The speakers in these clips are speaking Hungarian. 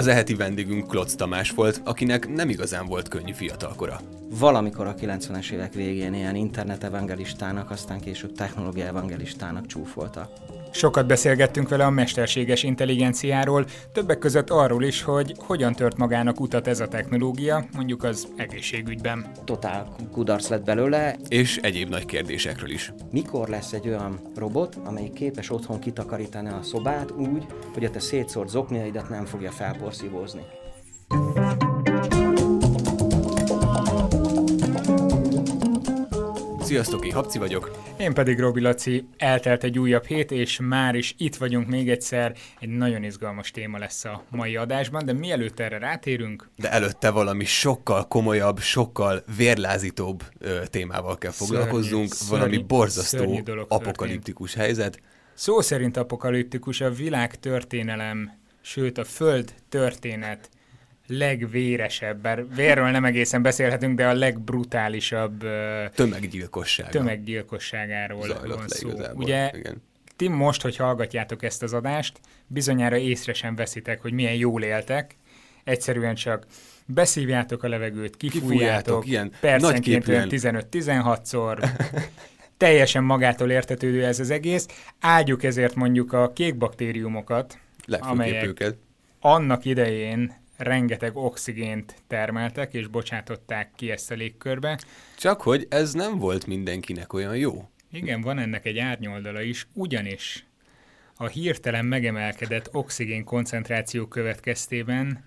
Az eheti vendégünk Klotz Tamás volt, akinek nem igazán volt könnyű fiatalkora. Valamikor a 90-es évek végén ilyen internet evangelistának, aztán később technológia evangelistának csúfolta. Sokat beszélgettünk vele a mesterséges intelligenciáról, többek között arról is, hogy hogyan tört magának utat ez a technológia, mondjuk az egészségügyben. Totál kudarc lett belőle. És egyéb nagy kérdésekről is. Mikor lesz egy olyan robot, amelyik képes otthon kitakarítani a szobát úgy, hogy a te szétszórt zokniaidat nem fogja felporszívózni? Sziasztok, én Habci vagyok. Én pedig Robi Laci. Eltelt egy újabb hét, és már is itt vagyunk még egyszer. Egy nagyon izgalmas téma lesz a mai adásban, de mielőtt erre rátérünk... De előtte valami sokkal komolyabb, sokkal vérlázítóbb ö, témával kell foglalkozzunk. Szörny, valami borzasztó szörny apokaliptikus történt. helyzet. Szó szerint apokaliptikus a világ történelem, sőt a föld történet legvéresebb, bár vérről nem egészen beszélhetünk, de a legbrutálisabb tömeggyilkosság. Tömeggyilkosságáról van szó. Ugye igen. ti most, hogy hallgatjátok ezt az adást, bizonyára észre sem veszitek, hogy milyen jól éltek, egyszerűen csak beszívjátok a levegőt, kifújjátok, ilyen percenként 15-16-szor, teljesen magától értetődő ez az egész. Áldjuk ezért mondjuk a kék baktériumokat, amelyek őket. annak idején rengeteg oxigént termeltek, és bocsátották ki ezt a légkörbe. Csak hogy ez nem volt mindenkinek olyan jó. Igen, van ennek egy árnyoldala is, ugyanis a hirtelen megemelkedett oxigén koncentráció következtében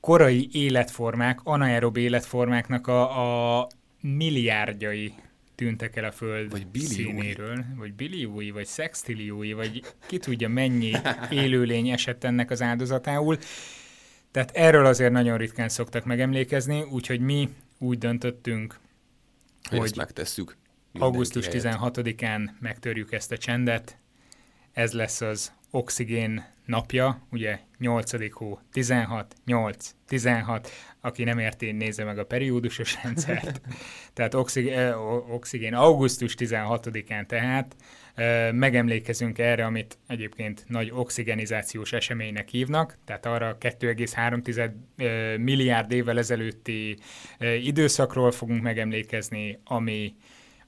korai életformák, anaerob életformáknak a, a milliárdjai tűntek el a Föld vagy színéről, vagy billiói, vagy szextilliói, vagy ki tudja mennyi élőlény esett ennek az áldozatául, tehát erről azért nagyon ritkán szoktak megemlékezni, úgyhogy mi úgy döntöttünk, hogy, hogy ezt megtesszük. Augusztus 16-án megtörjük ezt a csendet. Ez lesz az oxigén napja, ugye 8. hó 16, 8, 16, aki nem érti, nézze meg a periódusos rendszert. tehát oxigén, oxigén augusztus 16-án tehát megemlékezünk erre, amit egyébként nagy oxigenizációs eseménynek hívnak, tehát arra 2,3 milliárd évvel ezelőtti időszakról fogunk megemlékezni, ami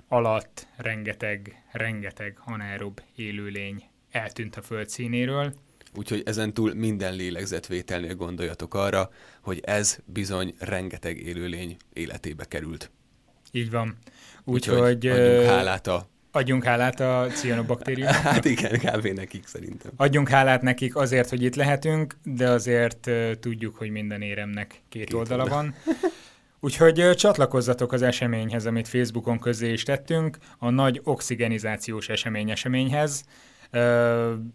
alatt rengeteg, rengeteg anaerob élőlény eltűnt a föld színéről. Úgyhogy ezentúl minden lélegzetvételnél gondoljatok arra, hogy ez bizony rengeteg élőlény életébe került. Így van. Úgyhogy Úgy, adjunk hálát a Adjunk hálát a cianobaktériumoknak? Hát igen, kb. nekik szerintem. Adjunk hálát nekik azért, hogy itt lehetünk, de azért tudjuk, hogy minden éremnek két, két oldala van. Úgyhogy csatlakozzatok az eseményhez, amit Facebookon közé is tettünk, a nagy oxigenizációs esemény eseményhez,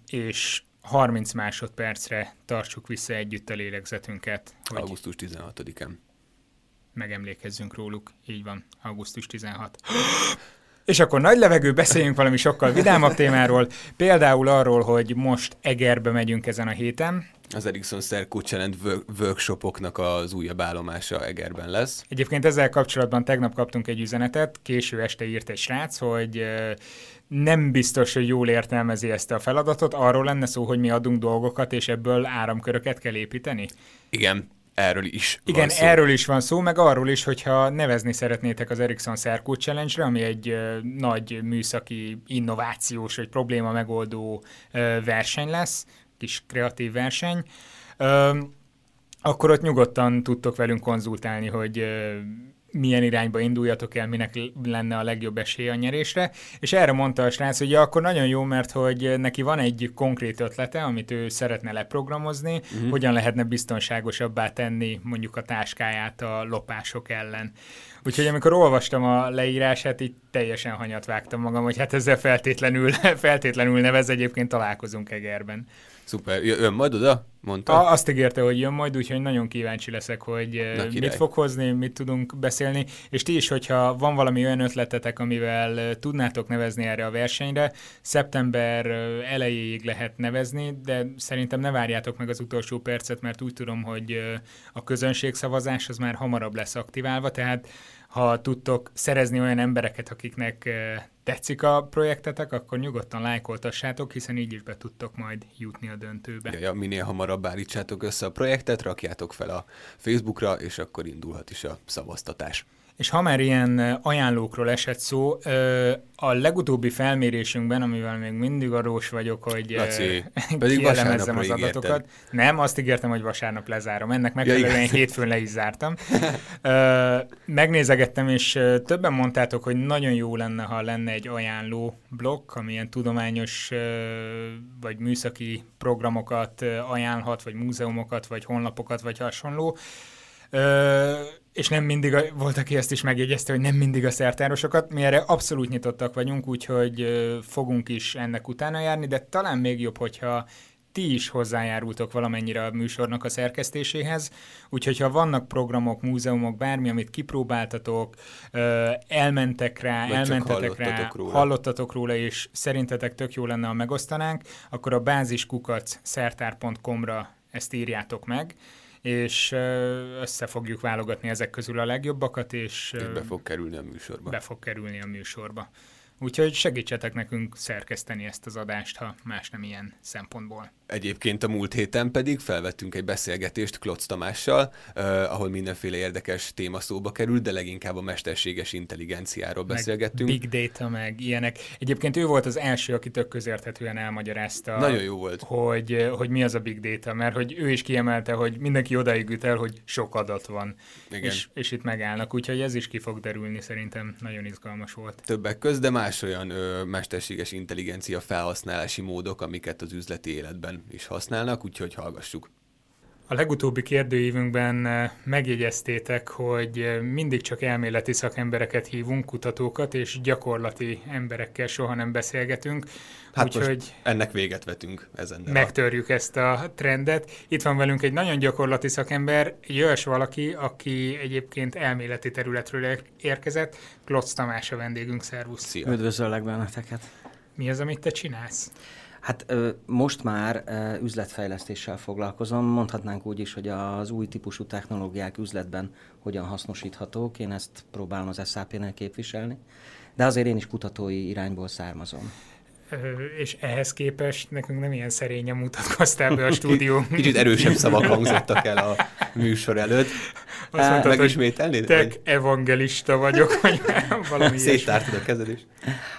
és 30 másodpercre tartsuk vissza együtt a lélegzetünket. Hogy Augusztus 16-án. Megemlékezzünk róluk. Így van, augusztus 16. És akkor nagy levegő, beszéljünk valami sokkal vidámabb témáról, például arról, hogy most Egerbe megyünk ezen a héten. Az Ericsson Szerkó Challenge workshopoknak az újabb állomása Egerben lesz. Egyébként ezzel kapcsolatban tegnap kaptunk egy üzenetet, késő este írt egy srác, hogy nem biztos, hogy jól értelmezi ezt a feladatot. Arról lenne szó, hogy mi adunk dolgokat, és ebből áramköröket kell építeni? Igen, erről is Igen, van szó. erről is van szó, meg arról is, hogyha nevezni szeretnétek az Ericsson Circle Challenge-re, ami egy nagy műszaki innovációs vagy probléma megoldó uh, verseny lesz, kis kreatív verseny, akkor ott nyugodtan tudtok velünk konzultálni, hogy milyen irányba induljatok el, minek lenne a legjobb esély a nyerésre, és erre mondta a srác, hogy ja, akkor nagyon jó, mert hogy neki van egy konkrét ötlete, amit ő szeretne leprogramozni, uh-huh. hogyan lehetne biztonságosabbá tenni mondjuk a táskáját a lopások ellen. Úgyhogy amikor olvastam a leírását, így teljesen hanyat vágtam magam, hogy hát ezzel feltétlenül, feltétlenül nevez, egyébként találkozunk Egerben. Szuper, jön majd oda? Mondta? A, azt ígérte, hogy jön majd, úgyhogy nagyon kíváncsi leszek, hogy Na, mit fog hozni, mit tudunk beszélni, és ti is, hogyha van valami olyan ötletetek, amivel tudnátok nevezni erre a versenyre, szeptember elejéig lehet nevezni, de szerintem ne várjátok meg az utolsó percet, mert úgy tudom, hogy a közönségszavazás az már hamarabb lesz aktiválva, tehát Ha tudtok szerezni olyan embereket, akiknek tetszik a projektetek, akkor nyugodtan lájkoltassátok, hiszen így is be tudtok majd jutni a döntőbe. Ja, ja, minél hamarabb állítsátok össze a projektet, rakjátok fel a Facebookra, és akkor indulhat is a szavaztatás. És ha már ilyen ajánlókról esett szó, a legutóbbi felmérésünkben, amivel még mindig arós vagyok, hogy Laci, pedig az adatokat. Ígérted. Nem, azt ígértem, hogy vasárnap lezárom. Ennek megfelelően ja, hétfőn le is zártam. Megnézegettem, és többen mondtátok, hogy nagyon jó lenne, ha lenne egy ajánló blokk, amilyen tudományos vagy műszaki programokat ajánlhat, vagy múzeumokat, vagy honlapokat, vagy hasonló és nem mindig, a, volt, aki ezt is megjegyezte, hogy nem mindig a szertárosokat, mi erre abszolút nyitottak vagyunk, úgyhogy fogunk is ennek utána járni, de talán még jobb, hogyha ti is hozzájárultok valamennyire a műsornak a szerkesztéséhez, úgyhogy ha vannak programok, múzeumok, bármi, amit kipróbáltatok, elmentek rá, Vagy elmentetek rá, róla. hallottatok róla, és szerintetek tök jó lenne, ha megosztanánk, akkor a báziskukac szertár.com-ra ezt írjátok meg, és össze fogjuk válogatni ezek közül a legjobbakat, és... és be fog kerülni a műsorba. Be fog kerülni a műsorba. Úgyhogy segítsetek nekünk szerkeszteni ezt az adást, ha más nem ilyen szempontból. Egyébként a múlt héten pedig felvettünk egy beszélgetést Klotz Tamással, eh, ahol mindenféle érdekes téma szóba került, de leginkább a mesterséges intelligenciáról meg beszélgettünk. Big data, meg ilyenek. Egyébként ő volt az első, aki tök közérthetően elmagyarázta. Nagyon jó volt. Hogy, hogy mi az a big data, mert hogy ő is kiemelte, hogy mindenki odaig üt el, hogy sok adat van. Igen. És, és itt megállnak, úgyhogy ez is ki fog derülni, szerintem nagyon izgalmas volt. Többek köz, de más olyan ö, mesterséges intelligencia felhasználási módok, amiket az üzleti életben is használnak, úgyhogy hallgassuk. A legutóbbi kérdőívünkben eh, megjegyeztétek, hogy eh, mindig csak elméleti szakembereket hívunk, kutatókat, és gyakorlati emberekkel soha nem beszélgetünk. Hát Úgyhogy ennek véget vetünk ezen. Megtörjük a... ezt a trendet. Itt van velünk egy nagyon gyakorlati szakember, egy olyas valaki, aki egyébként elméleti területről érkezett. Klotz Tamás a vendégünk, szervusz. Szia. Üdvözöllek benneteket. Mi az, amit te csinálsz? Hát most már üzletfejlesztéssel foglalkozom, mondhatnánk úgy is, hogy az új típusú technológiák üzletben hogyan hasznosíthatók, én ezt próbálom az SAP-nél képviselni, de azért én is kutatói irányból származom és ehhez képest nekünk nem ilyen szerényen mutatkoztál be a stúdió. Kicsit erősebb szavak hangzottak el a műsor előtt. Azt mondtad, Megismételni? Tek evangelista vagyok, vagy valami Széttártad a kezed is.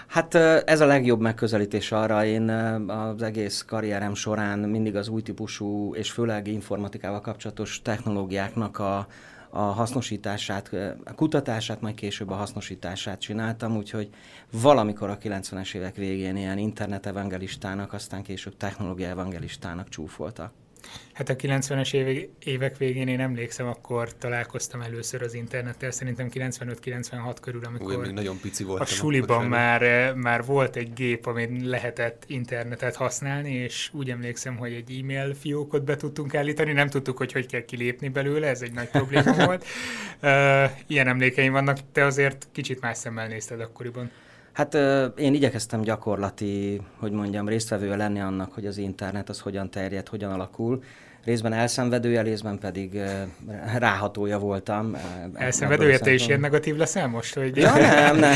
Hát ez a legjobb megközelítés arra. Én az egész karrierem során mindig az új típusú és főleg informatikával kapcsolatos technológiáknak a, a hasznosítását, a kutatását, majd később a hasznosítását csináltam, úgyhogy valamikor a 90-es évek végén ilyen internet evangelistának, aztán később technológia evangelistának csúfoltak. Hát a 90-es évek végén én emlékszem, akkor találkoztam először az internettel, szerintem 95-96 körül, amikor Úgy, még nagyon pici voltam. A suliban már, már volt egy gép, amin lehetett internetet használni, és úgy emlékszem, hogy egy e-mail fiókot be tudtunk állítani, nem tudtuk, hogy hogy kell kilépni belőle, ez egy nagy probléma volt. Ilyen emlékeim vannak, te azért kicsit más szemmel nézted akkoriban. Hát én igyekeztem gyakorlati, hogy mondjam, résztvevője lenni annak, hogy az internet az hogyan terjed, hogyan alakul. Részben elszenvedője, részben pedig ráhatója voltam. Elszenvedője, te is ilyen negatív leszel most? Hogy... Ja, nem, nem.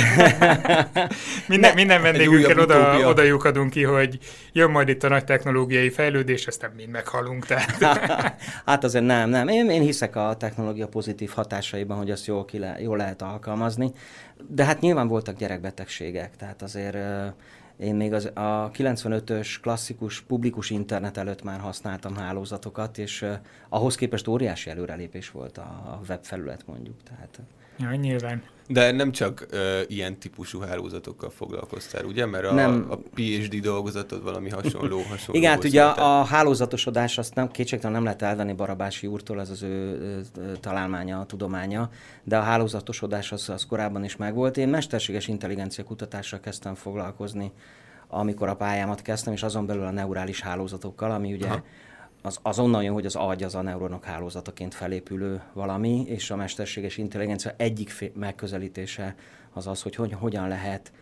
minden, ne, minden vendégünkkel oda, oda lyukadunk ki, hogy jön majd itt a nagy technológiai fejlődés, aztán mind meghalunk. Tehát. hát azért nem, nem. Én, én hiszek a technológia pozitív hatásaiban, hogy azt jól, ki le, jól lehet alkalmazni. De hát nyilván voltak gyerekbetegségek, tehát azért én még az, a 95-ös klasszikus publikus internet előtt már használtam hálózatokat, és ahhoz képest óriási előrelépés volt a webfelület mondjuk. Tehát, Ja, nyilván. De nem csak uh, ilyen típusú hálózatokkal foglalkoztál, ugye? Mert a, nem. a PhD dolgozatod valami hasonló. hasonló Igen, hát ugye a, a hálózatosodás azt nem, kétségtelen nem lehet elvenni Barabási úrtól, ez az ő, ő találmánya, a tudománya, de a hálózatosodás az, az korábban is megvolt. Én mesterséges intelligencia kutatással kezdtem foglalkozni, amikor a pályámat kezdtem, és azon belül a neurális hálózatokkal, ami ugye Aha az, az onnan jön, hogy az agy az a neuronok hálózataként felépülő valami, és a mesterséges intelligencia egyik megközelítése az az, hogy, hogy hogyan lehet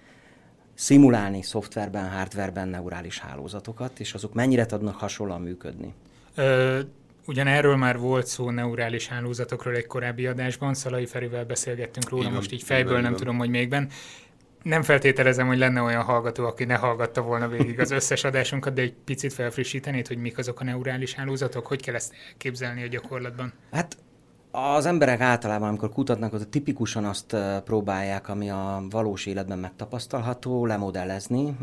szimulálni szoftverben, hardverben neurális hálózatokat, és azok mennyire tudnak hasonlóan működni. Ö, Ugyan erről már volt szó neurális hálózatokról egy korábbi adásban, Szalai Ferivel beszélgettünk róla, így most így fejből így nem tudom, hogy mégben. Nem feltételezem, hogy lenne olyan hallgató, aki ne hallgatta volna végig az összes adásunkat, de egy picit felfrissítenéd, hogy mik azok a neurális hálózatok, hogy kell ezt elképzelni a gyakorlatban? Hát az emberek általában, amikor kutatnak, az tipikusan azt próbálják, ami a valós életben megtapasztalható, lemodellezni.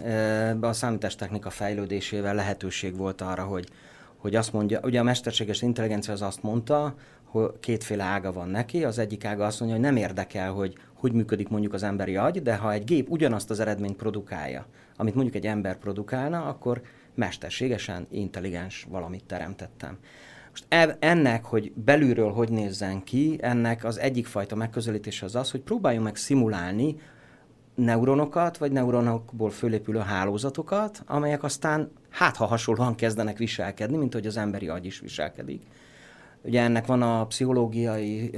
A számítástechnika fejlődésével lehetőség volt arra, hogy, hogy azt mondja, ugye a mesterséges intelligencia az azt mondta, hogy kétféle ága van neki. Az egyik ága azt mondja, hogy nem érdekel, hogy hogy működik mondjuk az emberi agy, de ha egy gép ugyanazt az eredményt produkálja, amit mondjuk egy ember produkálna, akkor mesterségesen intelligens valamit teremtettem. Most ennek, hogy belülről hogy nézzen ki, ennek az egyik fajta megközelítés az az, hogy próbáljunk meg szimulálni neuronokat, vagy neuronokból fölépülő hálózatokat, amelyek aztán hát ha hasonlóan kezdenek viselkedni, mint hogy az emberi agy is viselkedik. Ugye ennek van a pszichológiai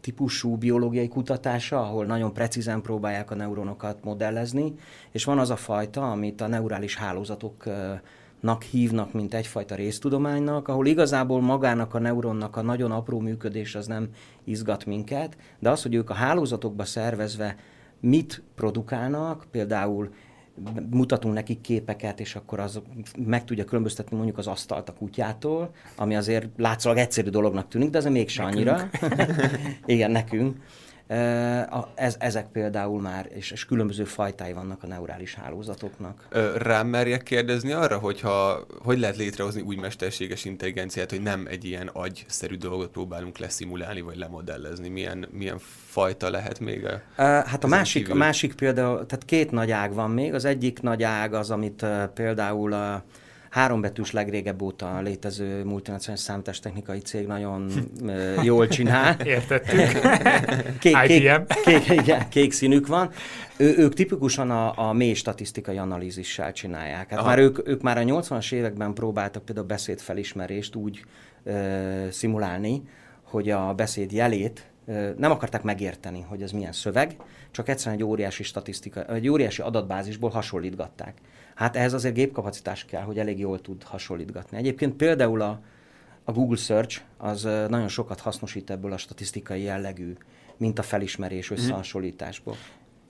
típusú biológiai kutatása, ahol nagyon precízen próbálják a neuronokat modellezni, és van az a fajta, amit a neurális hálózatok nak hívnak, mint egyfajta résztudománynak, ahol igazából magának a neuronnak a nagyon apró működés az nem izgat minket, de az, hogy ők a hálózatokba szervezve mit produkálnak, például mutatunk nekik képeket, és akkor az meg tudja különböztetni mondjuk az asztalt a kutyától, ami azért látszólag egyszerű dolognak tűnik, de ez mégsem annyira. Igen, nekünk. Ez, ezek például már, és, és különböző fajtái vannak a neurális hálózatoknak. Rám merjek kérdezni arra, hogyha, hogy lehet létrehozni új mesterséges intelligenciát, hogy nem egy ilyen agyszerű dolgot próbálunk leszimulálni, vagy lemodellezni. Milyen, milyen fajta lehet még? A, hát a másik, a másik például, tehát két nagy ág van még. Az egyik nagy ág az, amit például a hárombetűs legrégebb óta létező multinacionális számítástechnikai cég nagyon jól csinál. Értettük. Kék, kék, kék, igen, kék színük van. Ő, ők tipikusan a, a mély statisztikai analízissel csinálják. Hát már ők, ők már a 80-as években próbáltak például beszédfelismerést úgy ö, szimulálni, hogy a beszéd jelét nem akarták megérteni, hogy ez milyen szöveg, csak egyszerűen egy óriási statisztika, egy óriási adatbázisból hasonlítgatták. Hát ehhez azért gépkapacitás kell, hogy elég jól tud hasonlítgatni. Egyébként például a, a Google Search az nagyon sokat hasznosít ebből a statisztikai jellegű mint a felismerés mhm. összehasonlításból.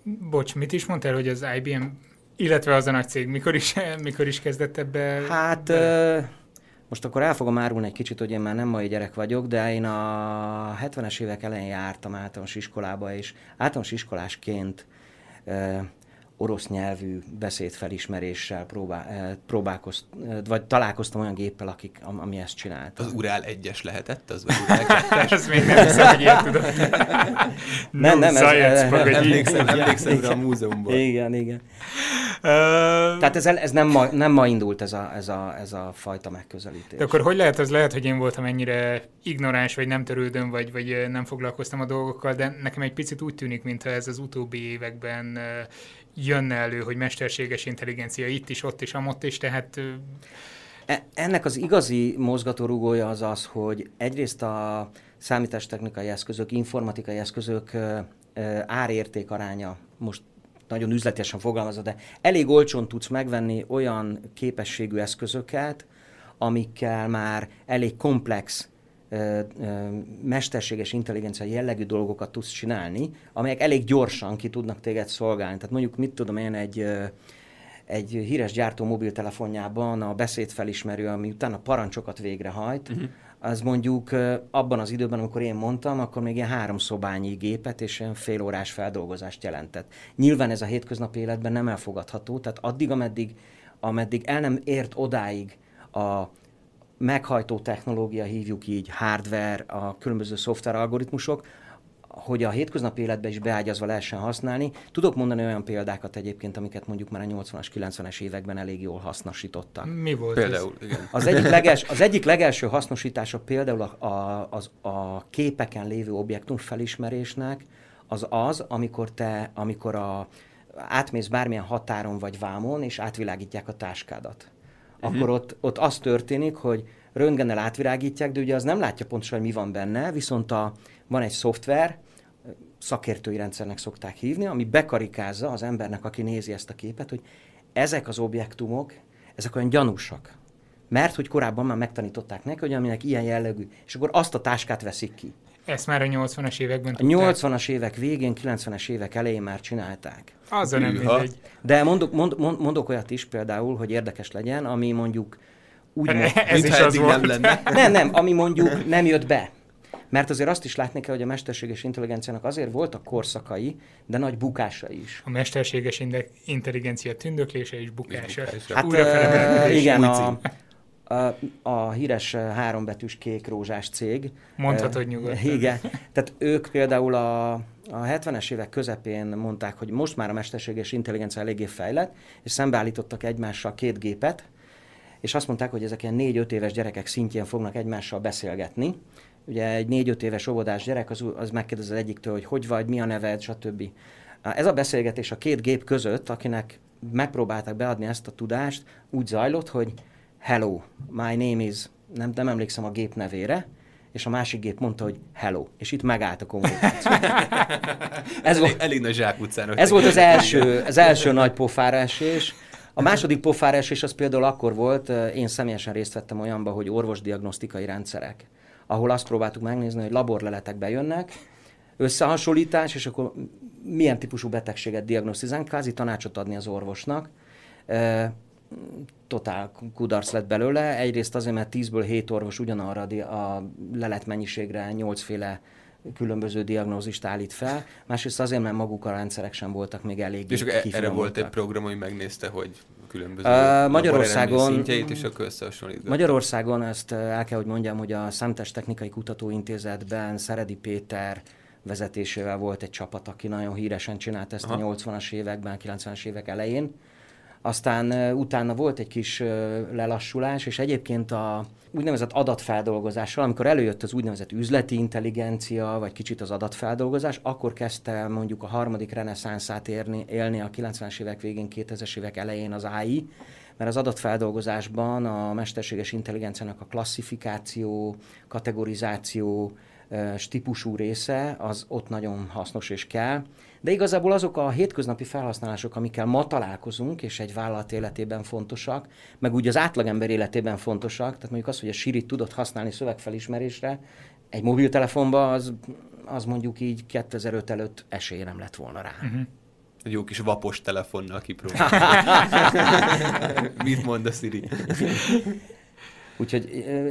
Bocs, mit is mondtál, hogy az IBM, illetve az a nagy cég mikor is, mikor is kezdett ebbe? Hát... Be? Most akkor el fogom árulni egy kicsit, hogy én már nem mai gyerek vagyok, de én a 70-es évek elején jártam általános iskolába, és általános iskolásként orosz nyelvű beszédfelismeréssel próbál, eh, próbálkozt, eh, vagy találkoztam olyan géppel, akik, ami ezt csinált. Az Urál egyes lehetett? Az vagy Urál ez még nem hiszem, hogy ilyet tudod. nem, nem, ez, emlékszem, emlékszem rá a múzeumból. Igen, igen. Tehát ez, ez nem, ma, nem ma indult ez a, ez, a, ez a fajta megközelítés. De akkor hogy lehet, az lehet, hogy én voltam ennyire ignoráns, vagy nem törődöm, vagy, vagy nem foglalkoztam a dolgokkal, de nekem egy picit úgy tűnik, mintha ez az utóbbi években jönne elő, hogy mesterséges intelligencia itt is, ott is, amott is, tehát... E, ennek az igazi mozgatórugója az az, hogy egyrészt a számítástechnikai eszközök, informatikai eszközök árérték aránya most nagyon üzletesen fogalmazva, de elég olcsón tudsz megvenni olyan képességű eszközöket, amikkel már elég komplex mesterséges intelligencia jellegű dolgokat tudsz csinálni, amelyek elég gyorsan ki tudnak téged szolgálni. Tehát mondjuk, mit tudom én, egy, egy híres gyártó mobiltelefonjában a beszédfelismerő, ami utána parancsokat végrehajt, uh-huh. az mondjuk abban az időben, amikor én mondtam, akkor még ilyen három szobányi gépet és ilyen fél órás feldolgozást jelentett. Nyilván ez a hétköznapi életben nem elfogadható, tehát addig, ameddig, ameddig el nem ért odáig a meghajtó technológia, hívjuk így, hardware, a különböző szoftver algoritmusok, hogy a hétköznapi életbe is beágyazva lehessen használni. Tudok mondani olyan példákat egyébként, amiket mondjuk már a 80-as, 90-es években elég jól hasznosítottak. Mi volt Például, ez? igen. Az egyik, leges, az egyik legelső hasznosítása például a, a, az, a képeken lévő objektum felismerésnek az az, amikor te, amikor a, átmész bármilyen határon vagy vámon, és átvilágítják a táskádat uh-huh. akkor ott, ott az történik, hogy röntgennel átvirágítják, de ugye az nem látja pontosan, hogy mi van benne, viszont a, van egy szoftver, szakértői rendszernek szokták hívni, ami bekarikázza az embernek, aki nézi ezt a képet, hogy ezek az objektumok, ezek olyan gyanúsak. mert hogy korábban már megtanították neki, hogy aminek ilyen jellegű, és akkor azt a táskát veszik ki. Ezt már a 80-as években A 80-as évek végén, 90-es évek elején már csinálták. Azzal nem mindegy. De mondok, mond, mond, mondok olyat is például, hogy érdekes legyen, ami mondjuk úgy mo- Ez is az volt. nem lenne. Nem, nem, ami mondjuk nem jött be. Mert azért azt is látni kell, hogy a mesterséges intelligenciának azért voltak korszakai, de nagy bukásai is. A mesterséges intelligencia tündöklése és bukása. bukása. Hát Újra uh, igen, a, a, a híres eh, hárombetűs kék rózsás cég. Mondhatod Eh, nyugodtan. Igen. Tehát ők például a, a 70-es évek közepén mondták, hogy most már a mesterséges intelligencia eléggé fejlett, és szembeállítottak egymással két gépet, és azt mondták, hogy ezek ilyen 4-5 éves gyerekek szintjén fognak egymással beszélgetni. Ugye egy 4-5 éves óvodás gyerek az, az megkérdez az egyiktől, hogy hogy vagy, mi a neved, stb. Ez a beszélgetés a két gép között, akinek megpróbálták beadni ezt a tudást, úgy zajlott, hogy hello, my name is, nem, nem emlékszem a gép nevére, és a másik gép mondta, hogy hello, és itt megállt a kommunikáció. Ez volt, elég nagy zsákutcának. ez volt az első, az első nagy pofára esés. A második pofára esés az például akkor volt, eh, én személyesen részt vettem olyanba, hogy orvosdiagnosztikai rendszerek, ahol azt próbáltuk megnézni, hogy laborleletek bejönnek, összehasonlítás, és akkor milyen típusú betegséget diagnosztizálunk, kvázi tanácsot adni az orvosnak. Totál kudarc lett belőle. Egyrészt azért, mert 10-ből 7 orvos ugyanarra a leletmennyiségre 8 féle különböző diagnózist állít fel. Másrészt azért, mert maguk a rendszerek sem voltak még elég És e- erre volt egy program, ami megnézte, hogy különböző laboreredmény Magyarországon- szintjeit, és akkor összehasonlítgatta. Magyarországon ezt el kell, hogy mondjam, hogy a Számítástechnikai Kutatóintézetben Szeredi Péter vezetésével volt egy csapat, aki nagyon híresen csinált ezt Aha. a 80-as években, 90-es évek elején. Aztán utána volt egy kis lelassulás, és egyébként a úgynevezett adatfeldolgozással, amikor előjött az úgynevezett üzleti intelligencia, vagy kicsit az adatfeldolgozás, akkor kezdte mondjuk a harmadik reneszánszát érni, élni a 90-es évek végén, 2000-es évek elején az AI, mert az adatfeldolgozásban a mesterséges intelligenciának a klasszifikáció, kategorizáció, típusú része, az ott nagyon hasznos és kell. De igazából azok a hétköznapi felhasználások, amikkel ma találkozunk, és egy vállalat életében fontosak, meg úgy az átlagember életében fontosak, tehát mondjuk az, hogy a Siri tudod használni szövegfelismerésre, egy mobiltelefonban az, az mondjuk így 2005 előtt esély nem lett volna rá. Uh-huh. Egy jó kis vapos telefonnal kipróbál. Mit mond a Siri? Úgyhogy,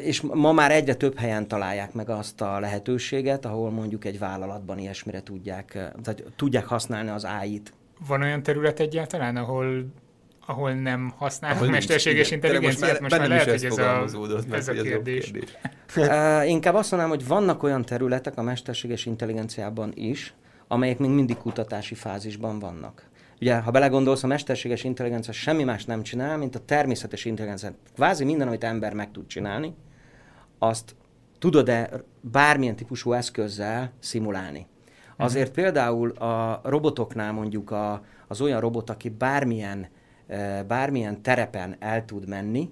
és ma már egyre több helyen találják meg azt a lehetőséget, ahol mondjuk egy vállalatban ilyesmire tudják, tehát tudják használni az AI-t. Van olyan terület egyáltalán, ahol ahol nem használnak Ahol nincs, mesterséges. Tényleg intelligenciát, most már, bennem lehet, is hogy ez ez a, meg, ez a kérdés. Uh, inkább azt mondanám, hogy vannak olyan területek a mesterséges intelligenciában is, amelyek még mindig kutatási fázisban vannak. Ugye, ha belegondolsz, a mesterséges intelligencia semmi más nem csinál, mint a természetes intelligencia. Kvázi minden, amit ember meg tud csinálni, azt tudod-e bármilyen típusú eszközzel szimulálni. Azért például a robotoknál mondjuk a, az olyan robot, aki bármilyen, bármilyen terepen el tud menni,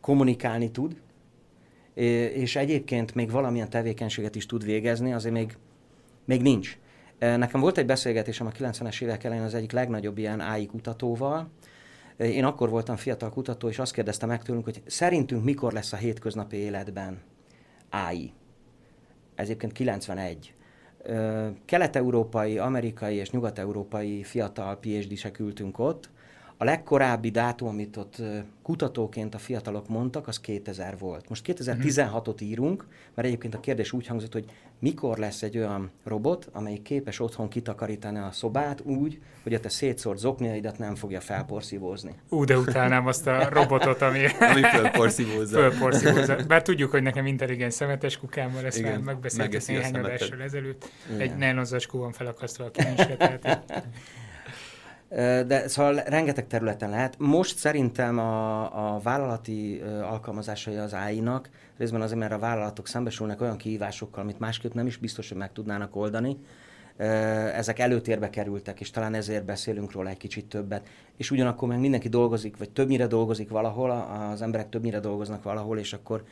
kommunikálni tud, és egyébként még valamilyen tevékenységet is tud végezni, azért még, még nincs. Nekem volt egy beszélgetésem a 90-es évek elején az egyik legnagyobb ilyen AI kutatóval. Én akkor voltam fiatal kutató, és azt kérdezte meg tőlünk, hogy szerintünk mikor lesz a hétköznapi életben AI. Ez egyébként 91. Ö, Kelet-európai, amerikai és nyugat-európai fiatal PhD-sek ültünk ott. A legkorábbi dátum, amit ott kutatóként a fiatalok mondtak, az 2000 volt. Most 2016-ot írunk, mert egyébként a kérdés úgy hangzott, hogy mikor lesz egy olyan robot, amelyik képes otthon kitakarítani a szobát úgy, hogy a te szétszórt zokniaidat nem fogja felporszívózni. Ú, de utálnám azt a robotot, ami Ami fölporszívózza. fölporszívózza. Bár tudjuk, hogy nekem intelligens szemetes kukámmal, ezt Igen, már megbeszéltük néhány adással ezelőtt. Igen. Egy nanozacskó van felakasztva a kincsre, tehát De szóval rengeteg területen lehet. Most szerintem a, a vállalati alkalmazásai az AI-nak, részben azért, mert a vállalatok szembesülnek olyan kihívásokkal, amit másképp nem is biztos, hogy meg tudnának oldani. Ezek előtérbe kerültek, és talán ezért beszélünk róla egy kicsit többet. És ugyanakkor meg mindenki dolgozik, vagy többnyire dolgozik valahol, az emberek többnyire dolgoznak valahol, és akkor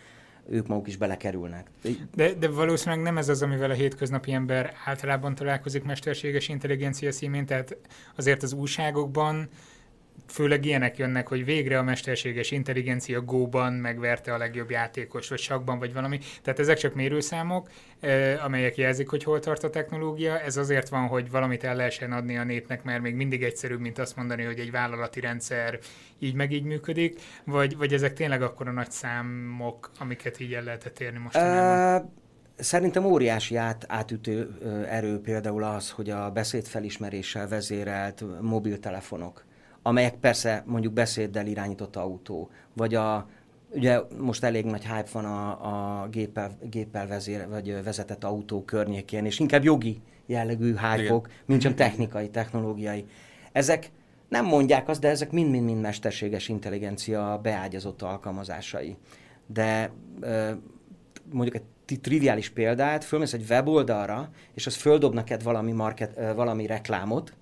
ők maguk is belekerülnek. De, de valószínűleg nem ez az, amivel a hétköznapi ember általában találkozik mesterséges intelligencia szímén, tehát azért az újságokban főleg ilyenek jönnek, hogy végre a mesterséges intelligencia Go-ban megverte a legjobb játékos, vagy sakban, vagy valami. Tehát ezek csak mérőszámok, amelyek jelzik, hogy hol tart a technológia. Ez azért van, hogy valamit el lehessen adni a népnek, mert még mindig egyszerűbb, mint azt mondani, hogy egy vállalati rendszer így meg így működik, vagy, vagy ezek tényleg akkor a nagy számok, amiket így el lehetett érni most? Uh, Szerintem óriási át, átütő erő például az, hogy a beszédfelismeréssel vezérelt mobiltelefonok amelyek persze mondjuk beszéddel irányított autó, vagy a, ugye most elég nagy hype van a, a géppel, géppel vezér, vagy vezetett autó környékén, és inkább jogi jellegű hype mint sem technikai, technológiai. Ezek nem mondják azt, de ezek mind-mind-mind mesterséges intelligencia beágyazott alkalmazásai. De mondjuk egy triviális példát, fölmész egy weboldalra, és az földob neked valami, market, valami reklámot,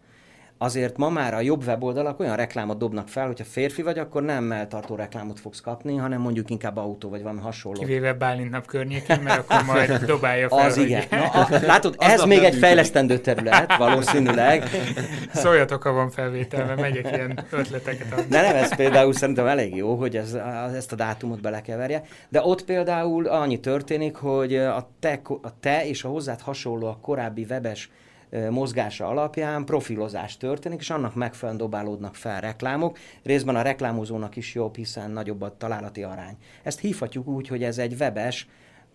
azért ma már a jobb weboldalak olyan reklámot dobnak fel, hogyha férfi vagy, akkor nem melltartó reklámot fogsz kapni, hanem mondjuk inkább autó, vagy valami hasonló. Kivéve Bálint nap környékén, mert akkor majd dobálja fel. Az hogy... igen. Na, a, látod, ez még egy fejlesztendő terület, valószínűleg. Szóljatok, ha van felvétel, mert megyek ilyen ötleteket adni. De nem, ez például szerintem elég jó, hogy ez, ezt a dátumot belekeverje. De ott például annyi történik, hogy a te, a te és a hozzád hasonló a korábbi webes mozgása alapján profilozás történik, és annak megfelelően dobálódnak fel reklámok. Részben a reklámozónak is jobb, hiszen nagyobb a találati arány. Ezt hívhatjuk úgy, hogy ez egy webes,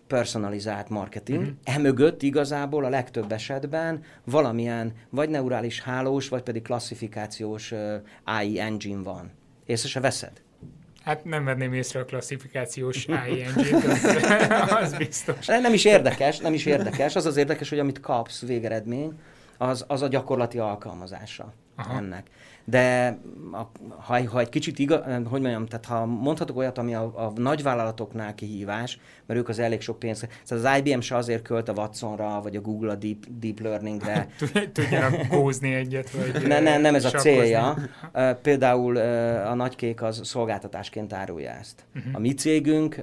personalizált marketing. Uh-huh. Emögött igazából a legtöbb esetben valamilyen vagy neurális hálós, vagy pedig klasszifikációs uh, AI engine van. Észre se veszed? Hát nem venném észre a klasszifikációs AI engine az, az biztos. Nem is érdekes, nem is érdekes. Az az érdekes, hogy amit kapsz végeredmény, az, az a gyakorlati alkalmazása Aha. ennek. De a, ha, ha egy kicsit igaz, hogy mondjam, tehát ha mondhatok olyat, ami a, a nagyvállalatoknál kihívás, mert ők az elég sok pénzt, szóval az IBM se azért költ a Watsonra, vagy a Google a Deep, deep Learningre. Tudjanak gózni egyet, vagy ne, ne, nem ez a célja. Például a nagykék az szolgáltatásként árulja ezt. Uh-huh. A mi cégünk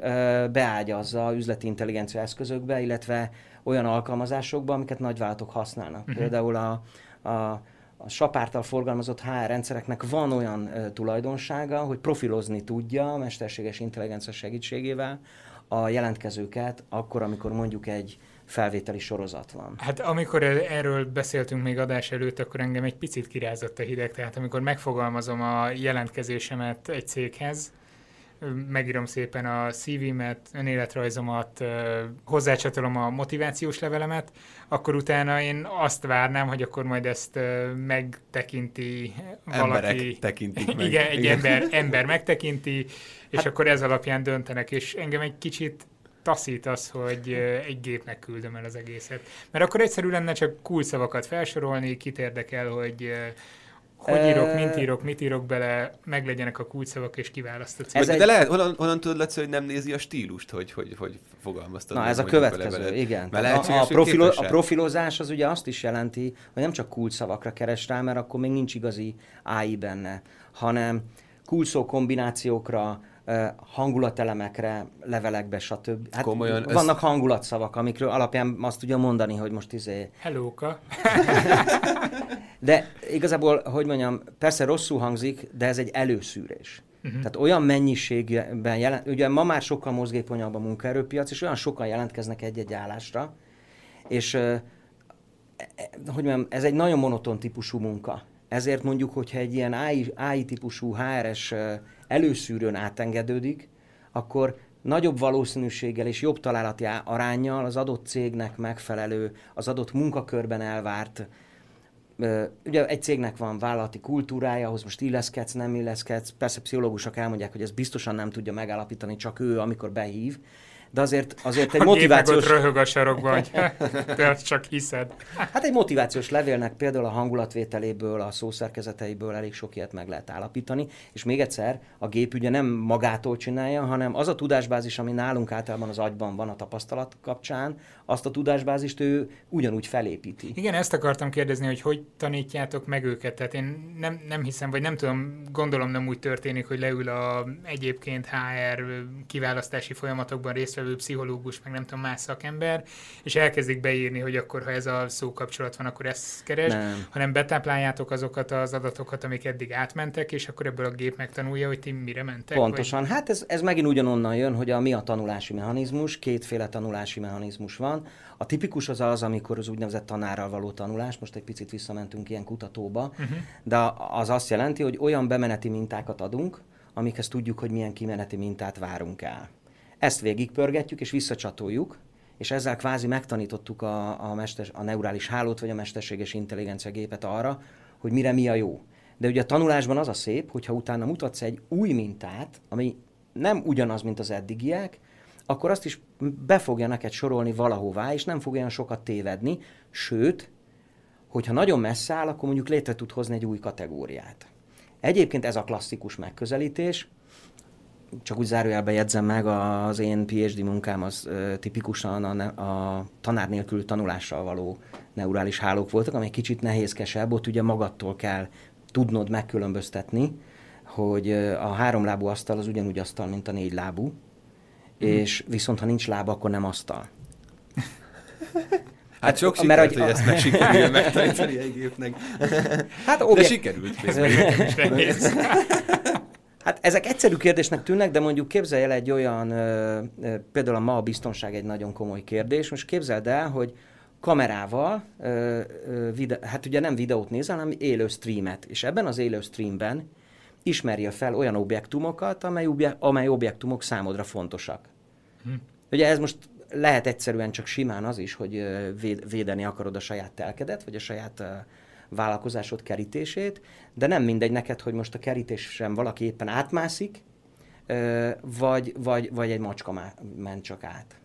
beágyazza üzleti intelligencia eszközökbe, illetve olyan alkalmazásokba, amiket nagyvállalatok használnak. Uh-huh. Például a, a a sapártal forgalmazott HR rendszereknek van olyan uh, tulajdonsága, hogy profilozni tudja a mesterséges intelligencia segítségével a jelentkezőket, akkor, amikor mondjuk egy felvételi sorozat van. Hát amikor erről beszéltünk még adás előtt, akkor engem egy picit kirázott a hideg, tehát amikor megfogalmazom a jelentkezésemet egy céghez, megírom szépen a CV-met, önéletrajzomat, hozzácsatolom a motivációs levelemet, akkor utána én azt várnám, hogy akkor majd ezt megtekinti valaki. Emberek tekintik meg. Igen, egy Igen. Ember, ember megtekinti, és hát, akkor ez alapján döntenek, és engem egy kicsit taszít az, hogy egy gépnek küldöm el az egészet. Mert akkor egyszerű lenne csak kulcsszavakat felsorolni, kit érdekel, hogy hogy írok, mint írok, mit írok bele, meglegyenek a kulcsszavak, és kiválasztod. Ez de egy... lehet, honnan, honnan tudod, Laci, hogy nem nézi a stílust, hogy, hogy, hogy fogalmaztad? Na, ez a következő, igen. A, a, profilo, a profilozás az ugye azt is jelenti, hogy nem csak kulcsszavakra keres rá, mert akkor még nincs igazi AI benne, hanem kulcsszó kombinációkra, hangulatelemekre, levelekbe, stb. Hát Komolyan vannak ez... hangulatszavak, amikről alapján azt tudja mondani, hogy most izé... Hellóka. de igazából, hogy mondjam, persze rosszul hangzik, de ez egy előszűrés. Uh-huh. Tehát olyan mennyiségben jelent, ugye ma már sokkal mozgékonyabb a munkaerőpiac, és olyan sokan jelentkeznek egy-egy állásra, és e, e, hogy mondjam, ez egy nagyon monoton típusú munka. Ezért mondjuk, hogyha egy ilyen AI, AI HRS előszűrőn átengedődik, akkor nagyobb valószínűséggel és jobb találati arányjal az adott cégnek megfelelő, az adott munkakörben elvárt Ugye egy cégnek van vállalati kultúrája, ahhoz most illeszkedsz, nem illeszkedsz. Persze pszichológusok elmondják, hogy ez biztosan nem tudja megállapítani csak ő, amikor behív, de azért, azért egy a motivációs... Röhög a sarokban, hogy te csak hiszed. Hát egy motivációs levélnek például a hangulatvételéből, a szószerkezeteiből elég sok ilyet meg lehet állapítani, és még egyszer, a gép ugye nem magától csinálja, hanem az a tudásbázis, ami nálunk általában az agyban van a tapasztalat kapcsán, azt a tudásbázist ő ugyanúgy felépíti. Igen, ezt akartam kérdezni, hogy hogy tanítjátok meg őket. Tehát én nem, nem hiszem, vagy nem tudom, gondolom nem úgy történik, hogy leül a egyébként HR kiválasztási folyamatokban részt résztvevő pszichológus, meg nem tudom, más szakember, és elkezdik beírni, hogy akkor, ha ez a szókapcsolat van, akkor ezt keres, nem. hanem betápláljátok azokat az adatokat, amik eddig átmentek, és akkor ebből a gép megtanulja, hogy ti mire mentek. Pontosan. Vagy... Hát ez, ez megint ugyanonnan jön, hogy a mi a tanulási mechanizmus, kétféle tanulási mechanizmus van. A tipikus az az, amikor az úgynevezett tanárral való tanulás, most egy picit visszamentünk ilyen kutatóba, uh-huh. de az azt jelenti, hogy olyan bemeneti mintákat adunk, amikhez tudjuk, hogy milyen kimeneti mintát várunk el. Ezt végigpörgetjük és visszacsatoljuk, és ezzel kvázi megtanítottuk a, a, mester, a neurális hálót vagy a mesterséges intelligencia gépet arra, hogy mire mi a jó. De ugye a tanulásban az a szép, hogyha utána mutatsz egy új mintát, ami nem ugyanaz, mint az eddigiek, akkor azt is be fogja neked sorolni valahová, és nem fog olyan sokat tévedni, sőt, hogyha nagyon messze áll, akkor mondjuk létre tud hozni egy új kategóriát. Egyébként ez a klasszikus megközelítés, csak úgy zárójelbe jegyzem meg, az én PhD munkám az tipikusan a, a tanár nélkül tanulással való neurális hálók voltak, ami egy kicsit nehézkesebb, ott ugye magadtól kell tudnod megkülönböztetni, hogy a háromlábú asztal az ugyanúgy asztal, mint a négy lábú, mm. És viszont ha nincs lába, akkor nem asztal. Hát sok sikert, mert, hogy, hogy ezt meg sikerül megtanítani egy gépnek. Hát, objek... De sikerült. Hát ezek egyszerű kérdésnek tűnnek, de mondjuk képzelj el egy olyan, például a ma a biztonság egy nagyon komoly kérdés, most képzeld el, hogy kamerával, vide, hát ugye nem videót nézel, hanem élő streamet, és ebben az élő streamben ismerje fel olyan objektumokat, amely, amely objektumok számodra fontosak. Hm. Ugye ez most lehet egyszerűen csak simán az is, hogy védeni akarod a saját telkedet, vagy a saját vállalkozásod kerítését, de nem mindegy neked, hogy most a kerítésen valaki éppen átmászik, vagy, vagy, vagy egy macska ment csak át.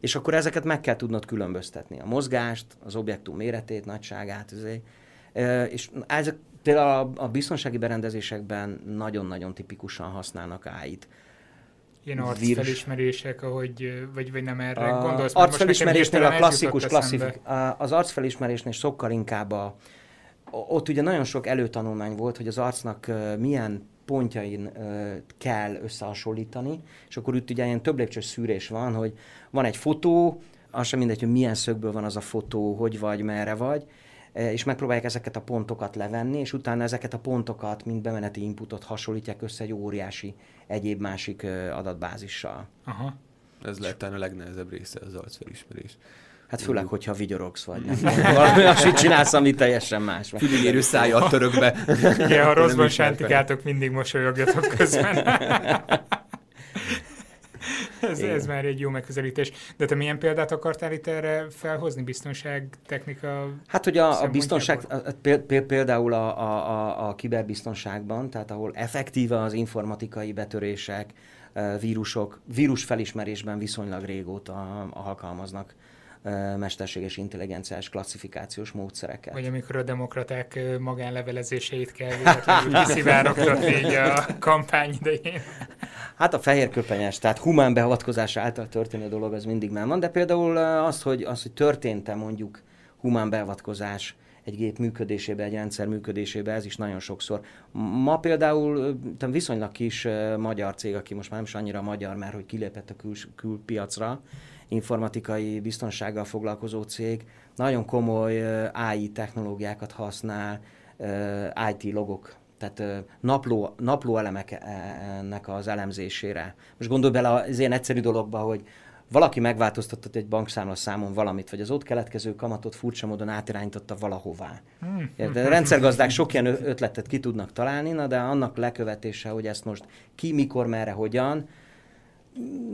És akkor ezeket meg kell tudnod különböztetni. A mozgást, az objektum méretét, nagyságát. És ezek például a biztonsági berendezésekben nagyon-nagyon tipikusan használnak AI-t. Ilyen arcfelismerések, ahogy, vagy, vagy nem erre a gondolsz? Arcfelismerésnél a klasszikus, klasszifik, az arcfelismerésnél sokkal inkább a, ott ugye nagyon sok előtanulmány volt, hogy az arcnak milyen pontjain kell összehasonlítani, és akkor itt ugye ilyen több lépcsős szűrés van, hogy van egy fotó, az sem mindegy, hogy milyen szögből van az a fotó, hogy vagy, merre vagy, és megpróbálják ezeket a pontokat levenni, és utána ezeket a pontokat, mint bemeneti inputot hasonlítják össze egy óriási egyéb másik adatbázissal. Aha. Ez lehet a legnehezebb része az arcfelismerés. Hát főleg, hogyha vigyorogsz vagy. Nem? Valami azt csinálsz, ami teljesen más. Füligérő szája török be. Igen, ha rosszban sántikátok, mindig mosolyogjatok közben. ez, ez már egy jó megközelítés. De te milyen példát akartál itt erre felhozni, biztonságtechnika Hát, hogy a, a biztonság, például a, a, a, a kiberbiztonságban, tehát ahol effektíve az informatikai betörések, vírusok, vírusfelismerésben viszonylag régóta alkalmaznak mesterséges intelligenciás klasszifikációs módszereket. Vagy amikor a demokraták magánlevelezéseit kell véletlenül kiszivárogtatni így a kampány idején. Hát a fehér köpenyes, tehát humán beavatkozás által történő dolog, az mindig már van, de például az, hogy, az, hogy történt-e mondjuk humán beavatkozás egy gép működésébe, egy rendszer működésébe, ez is nagyon sokszor. Ma például viszonylag kis magyar cég, aki most már nem is annyira magyar, mert hogy kilépett a kül, külpiacra, informatikai biztonsággal foglalkozó cég nagyon komoly AI technológiákat használ, IT logok, tehát napló, napló elemeknek az elemzésére. Most gondolj bele az ilyen egyszerű dologba, hogy valaki megváltoztatott egy bankszámla számon valamit, vagy az ott keletkező kamatot furcsa módon átirányította valahová. Hmm. De a rendszergazdák sok ilyen ötletet ki tudnak találni, na de annak lekövetése, hogy ezt most ki, mikor, merre, hogyan,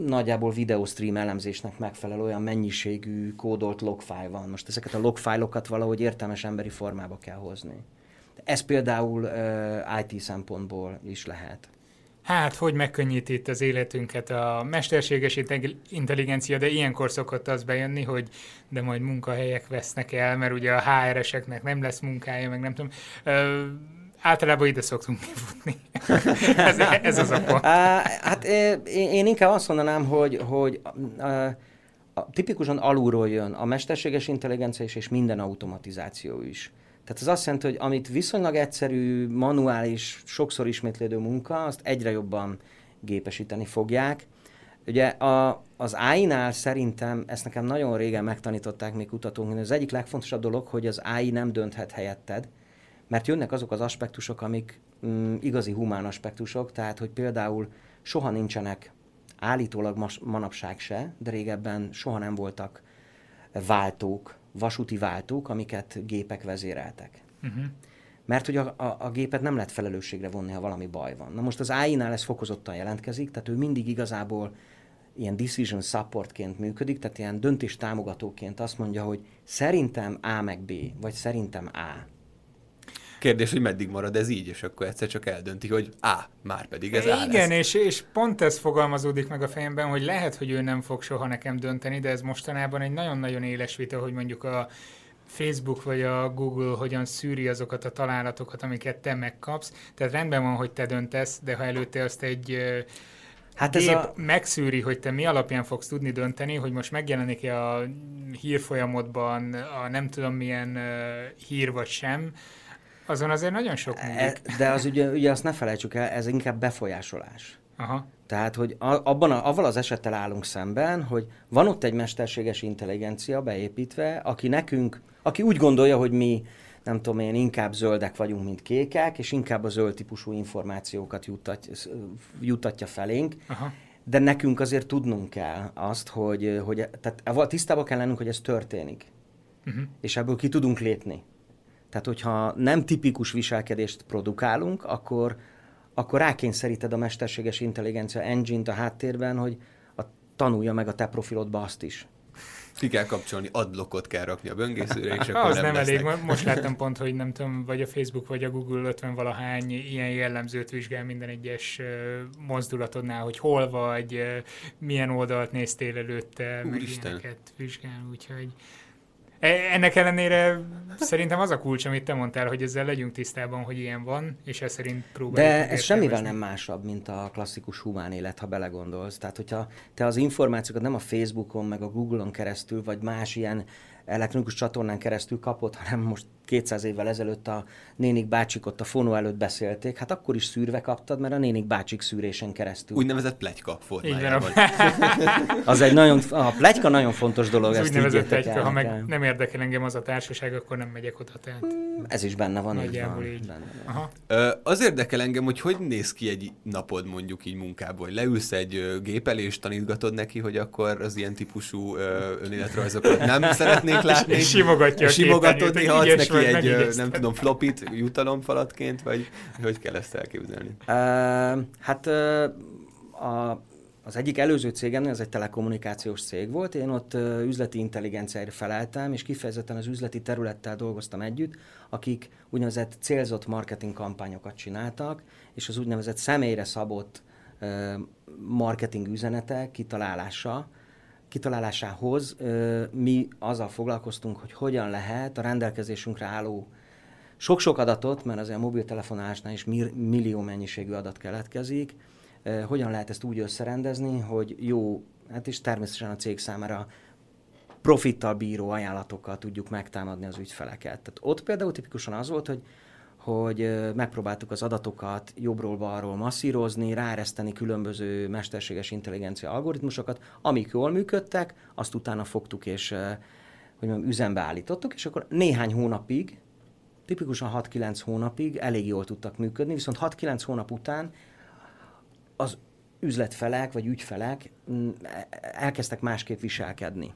nagyjából videostream elemzésnek megfelel olyan mennyiségű kódolt logfile van. Most ezeket a logfájlokat valahogy értelmes emberi formába kell hozni. Ez például uh, IT szempontból is lehet. Hát, hogy megkönnyíti itt az életünket a mesterséges intelligencia, de ilyenkor szokott az bejönni, hogy de majd munkahelyek vesznek el, mert ugye a HR-eseknek nem lesz munkája, meg nem tudom. Uh, Általában ide szoktunk kifutni. ez, ez az a pont. Hát én inkább azt mondanám, hogy, hogy a, tipikusan alulról jön a mesterséges intelligencia is, és minden automatizáció is. Tehát ez azt jelenti, hogy amit viszonylag egyszerű, manuális, sokszor ismétlődő munka, azt egyre jobban gépesíteni fogják. Ugye a, az AI-nál szerintem, ezt nekem nagyon régen megtanították még kutatók, hogy az egyik legfontosabb dolog, hogy az AI nem dönthet helyetted, mert jönnek azok az aspektusok, amik mm, igazi humán aspektusok, tehát hogy például soha nincsenek állítólag mas, manapság se, de régebben soha nem voltak váltók, vasúti váltók, amiket gépek vezéreltek. Uh-huh. Mert hogy a, a, a gépet nem lehet felelősségre vonni, ha valami baj van. Na most az AI-nál ez fokozottan jelentkezik, tehát ő mindig igazából ilyen decision supportként működik, tehát ilyen döntés támogatóként azt mondja, hogy szerintem A meg B, vagy szerintem A. Kérdés, hogy meddig marad ez így, és akkor egyszer csak eldönti, hogy á, már pedig ez á Igen, és, és pont ez fogalmazódik meg a fejemben, hogy lehet, hogy ő nem fog soha nekem dönteni, de ez mostanában egy nagyon-nagyon éles vita, hogy mondjuk a Facebook vagy a Google hogyan szűri azokat a találatokat, amiket te megkapsz. Tehát rendben van, hogy te döntesz, de ha előtte azt egy Hát ez a... megszűri, hogy te mi alapján fogsz tudni dönteni, hogy most megjelenik-e a hírfolyamodban a nem tudom milyen uh, hír vagy sem, azon azért nagyon sok e, múlik. De az ugye, ugye azt ne felejtsük el, ez inkább befolyásolás. Aha. Tehát, hogy abban a, avval az esettel állunk szemben, hogy van ott egy mesterséges intelligencia beépítve, aki nekünk, aki úgy gondolja, hogy mi nem tudom én, inkább zöldek vagyunk, mint kékek, és inkább a zöld típusú információkat juttat, juttatja felénk. Aha. De nekünk azért tudnunk kell azt, hogy, hogy tehát tisztában kell lennünk, hogy ez történik. Uh-huh. És ebből ki tudunk lépni. Tehát, hogyha nem tipikus viselkedést produkálunk, akkor, akkor rákényszeríted a mesterséges intelligencia engine-t a háttérben, hogy a, tanulja meg a te profilodba azt is. Ki kell kapcsolni, adblockot kell rakni a böngészőre, és akkor Az nem, nem elég. Most láttam pont, hogy nem tudom, vagy a Facebook, vagy a Google 50 valahány ilyen jellemzőt vizsgál minden egyes mozdulatodnál, hogy hol vagy, milyen oldalt néztél előtte, Úristen. meg ilyeneket vizsgál, úgyhogy ennek ellenére szerintem az a kulcs, amit te mondtál, hogy ezzel legyünk tisztában, hogy ilyen van, és ez szerint próbáljuk. De ez semmivel nem másabb, mint a klasszikus humán élet, ha belegondolsz. Tehát, hogyha te az információkat nem a Facebookon, meg a Google-on keresztül, vagy más ilyen elektronikus csatornán keresztül kapott, hanem most 200 évvel ezelőtt a nénik bácsik ott a fonó előtt beszélték, hát akkor is szűrve kaptad, mert a nénik bácsik szűrésen keresztül. Úgynevezett plegyka formájában. az egy nagyon, a plegyka nagyon fontos dolog. Az úgynevezett plegyka, ha meg nem érdekel engem az a társaság, akkor nem megyek oda. Tehát... Hmm, ez is benne van. Nagyjából így. így. Benne van. Aha. Az érdekel engem, hogy hogy néz ki egy napod mondjuk így munkából. Leülsz egy gép elé, és tanítgatod neki, hogy akkor az ilyen típusú önéletrajzokat nem szeretnék látni. És simogatja a Simogatod, néha adsz neki egy, nem tudom, flopit jutalomfalatként, vagy hogy kell ezt elképzelni? Uh, hát uh, a, az egyik előző cégem, ez egy telekommunikációs cég volt, én ott uh, üzleti intelligenciára feleltem, és kifejezetten az üzleti területtel dolgoztam együtt, akik úgynevezett célzott marketing kampányokat csináltak, és az úgynevezett személyre szabott uh, marketing üzenetek kitalálása, kitalálásához mi azzal foglalkoztunk, hogy hogyan lehet a rendelkezésünkre álló sok-sok adatot, mert azért a mobiltelefonálásnál is millió mennyiségű adat keletkezik, hogyan lehet ezt úgy összerendezni, hogy jó, hát is természetesen a cég számára profittal bíró ajánlatokkal tudjuk megtámadni az ügyfeleket. Tehát ott például tipikusan az volt, hogy hogy megpróbáltuk az adatokat jobbról-balról masszírozni, ráereszteni különböző mesterséges intelligencia algoritmusokat, amik jól működtek, azt utána fogtuk és hogy mondjam, üzembe állítottuk, és akkor néhány hónapig, tipikusan 6-9 hónapig elég jól tudtak működni, viszont 6-9 hónap után az üzletfelek vagy ügyfelek mm, elkezdtek másképp viselkedni.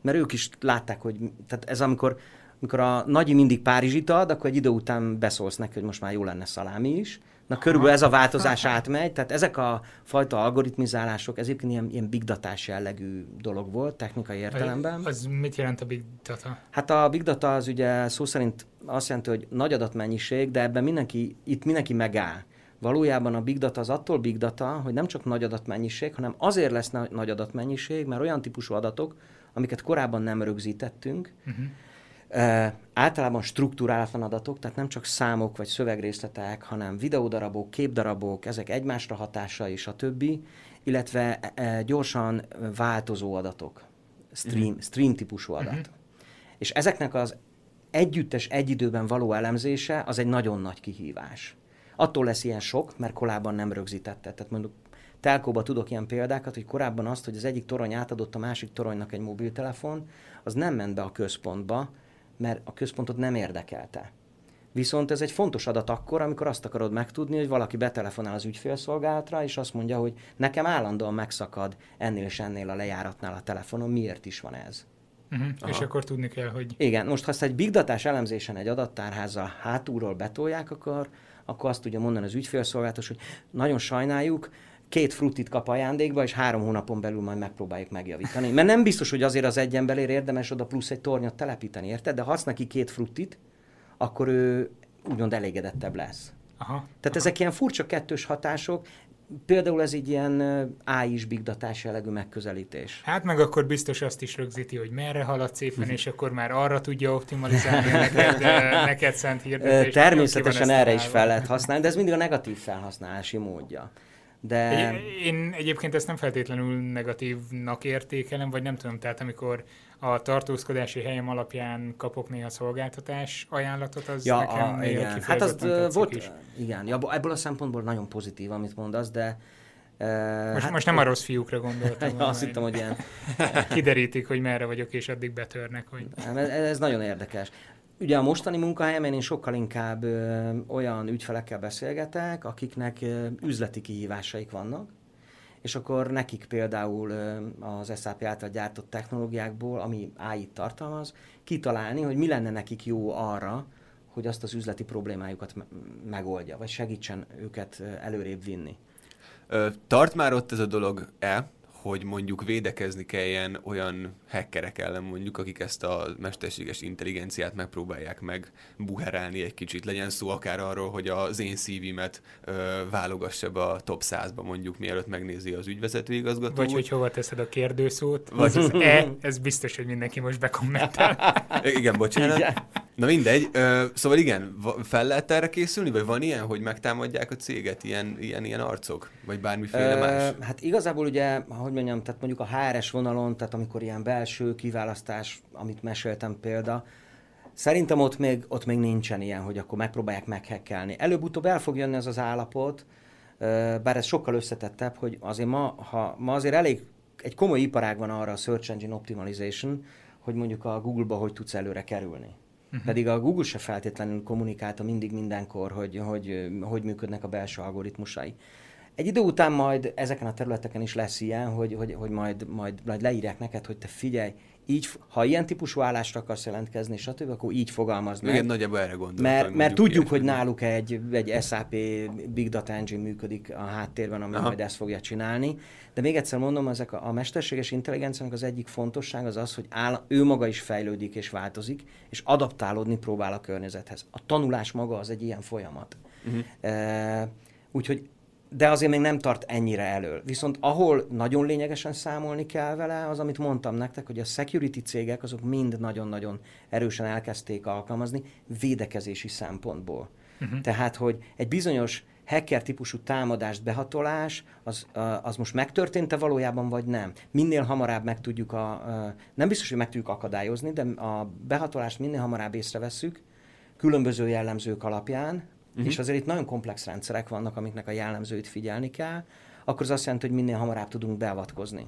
Mert ők is látták, hogy tehát ez amikor amikor a nagyi mindig Párizsit ad, akkor egy idő után beszólsz neki, hogy most már jó lenne szalámi is. Na körülbelül ez a változás átmegy, tehát ezek a fajta algoritmizálások, ez egyébként ilyen, ilyen big data jellegű dolog volt technikai értelemben. Az mit jelent a big data? Hát a big data az ugye szó szerint azt jelenti, hogy nagy adatmennyiség, de ebben mindenki, itt mindenki megáll. Valójában a big data az attól big data, hogy nem csak nagy adatmennyiség, hanem azért lesz nagy adatmennyiség, mert olyan típusú adatok, amiket korábban nem rögzítettünk, uh-huh általában struktúrálatlan adatok, tehát nem csak számok vagy szövegrészletek, hanem videódarabok, képdarabok, ezek egymásra hatása és a többi, illetve e, gyorsan változó adatok, stream, uh-huh. stream típusú adat. Uh-huh. És ezeknek az együttes, egy időben való elemzése az egy nagyon nagy kihívás. Attól lesz ilyen sok, mert korábban nem rögzítette. Tehát mondjuk telkóba tudok ilyen példákat, hogy korábban azt, hogy az egyik torony átadott a másik toronynak egy mobiltelefon, az nem ment be a központba, mert a központot nem érdekelte. Viszont ez egy fontos adat akkor, amikor azt akarod megtudni, hogy valaki betelefonál az ügyfélszolgálatra, és azt mondja, hogy nekem állandóan megszakad ennél és ennél a lejáratnál a telefonon, miért is van ez. Uh-huh. És akkor tudni kell, hogy... Igen, most ha ezt egy big datás elemzésen egy adattárházzal hátulról betolják, akkor, akkor azt tudja mondani az ügyfélszolgálatos, hogy nagyon sajnáljuk, két frutit kap ajándékba, és három hónapon belül majd megpróbáljuk megjavítani. Mert nem biztos, hogy azért az egy emberért érdemes oda plusz egy tornyot telepíteni, érted? De ha azt neki két frutit, akkor ő úgymond elégedettebb lesz. Aha, Tehát aha. ezek ilyen furcsa kettős hatások, Például ez egy ilyen AI is big datás jellegű megközelítés. Hát meg akkor biztos azt is rögzíti, hogy merre halad szépen, és akkor már arra tudja optimalizálni neked, neked szent hirdetés. Természetesen erre is fel lehet használni, de ez mindig a negatív felhasználási módja. De... Én egyébként ezt nem feltétlenül negatívnak értékelem, vagy nem tudom, tehát amikor a tartózkodási helyem alapján kapok néha szolgáltatás ajánlatot, az ja, nekem a, igen. Hát az volt, is. igen, ja, ebből a szempontból nagyon pozitív, amit mondasz, de most, hát, most nem a rossz fiúkra gondoltam. ja, azt hittem, hogy ilyen... Kiderítik, hogy merre vagyok, és addig betörnek. Hogy... Ez, ez nagyon érdekes. Ugye a mostani munkahelyemen én sokkal inkább ö, olyan ügyfelekkel beszélgetek, akiknek ö, üzleti kihívásaik vannak, és akkor nekik például ö, az SAP által gyártott technológiákból, ami AI-t tartalmaz, kitalálni, hogy mi lenne nekik jó arra, hogy azt az üzleti problémájukat me- megoldja, vagy segítsen őket előrébb vinni. Tart már ott ez a dolog el, hogy mondjuk védekezni kelljen olyan hackerek ellen mondjuk, akik ezt a mesterséges intelligenciát megpróbálják meg buherálni egy kicsit. Legyen szó akár arról, hogy az én szívimet ö, válogassa be a top 100-ba mondjuk, mielőtt megnézi az ügyvezető igazgató. Vagy hogy hova teszed a kérdőszót. Vagy az E, ez biztos, hogy mindenki most bekommentál. Igen, bocsánat. Igen. Na mindegy, ö, szóval igen, fel lehet erre készülni, vagy van ilyen, hogy megtámadják a céget, ilyen, ilyen, ilyen arcok, vagy bármiféle ö, más? Hát igazából ugye, hogy mondjam, tehát mondjuk a HRS vonalon, tehát amikor ilyen belső kiválasztás, amit meséltem példa, szerintem ott még, ott még nincsen ilyen, hogy akkor megpróbálják meghekkelni. Előbb-utóbb el fog jönni ez az állapot, bár ez sokkal összetettebb, hogy azért ma, ha, ma azért elég egy komoly iparág van arra a Search Engine Optimization, hogy mondjuk a Google-ba hogy tudsz előre kerülni. Uh-huh. Pedig a Google se feltétlenül kommunikálta mindig mindenkor, hogy, hogy hogy működnek a belső algoritmusai. Egy idő után majd ezeken a területeken is lesz ilyen, hogy, hogy, hogy majd, majd, majd leírják neked, hogy te figyelj, így, ha ilyen típusú állásra akarsz jelentkezni, stb., akkor így fogalmazd meg. Igen, nagyjából erre gondoltam. Mert, mert tudjuk, hogy náluk egy, egy SAP Big Data Engine működik a háttérben, ami Aha. majd ezt fogja csinálni. De még egyszer mondom, ezek a, a mesterséges intelligenciának az egyik fontosság az az, hogy áll, ő maga is fejlődik és változik, és adaptálódni próbál a környezethez. A tanulás maga az egy ilyen folyamat. Uh-huh. E, úgyhogy de azért még nem tart ennyire elől. Viszont ahol nagyon lényegesen számolni kell vele, az, amit mondtam nektek, hogy a security cégek azok mind nagyon-nagyon erősen elkezdték alkalmazni védekezési szempontból. Uh-huh. Tehát, hogy egy bizonyos hacker típusú támadást, behatolás, az, az most megtörtént-e valójában, vagy nem? Minél hamarabb meg tudjuk a, nem biztos, hogy meg tudjuk akadályozni, de a behatolást minél hamarabb észrevesszük, különböző jellemzők alapján, uh-huh. és azért itt nagyon komplex rendszerek vannak, amiknek a jellemzőit figyelni kell, akkor az azt jelenti, hogy minél hamarabb tudunk beavatkozni.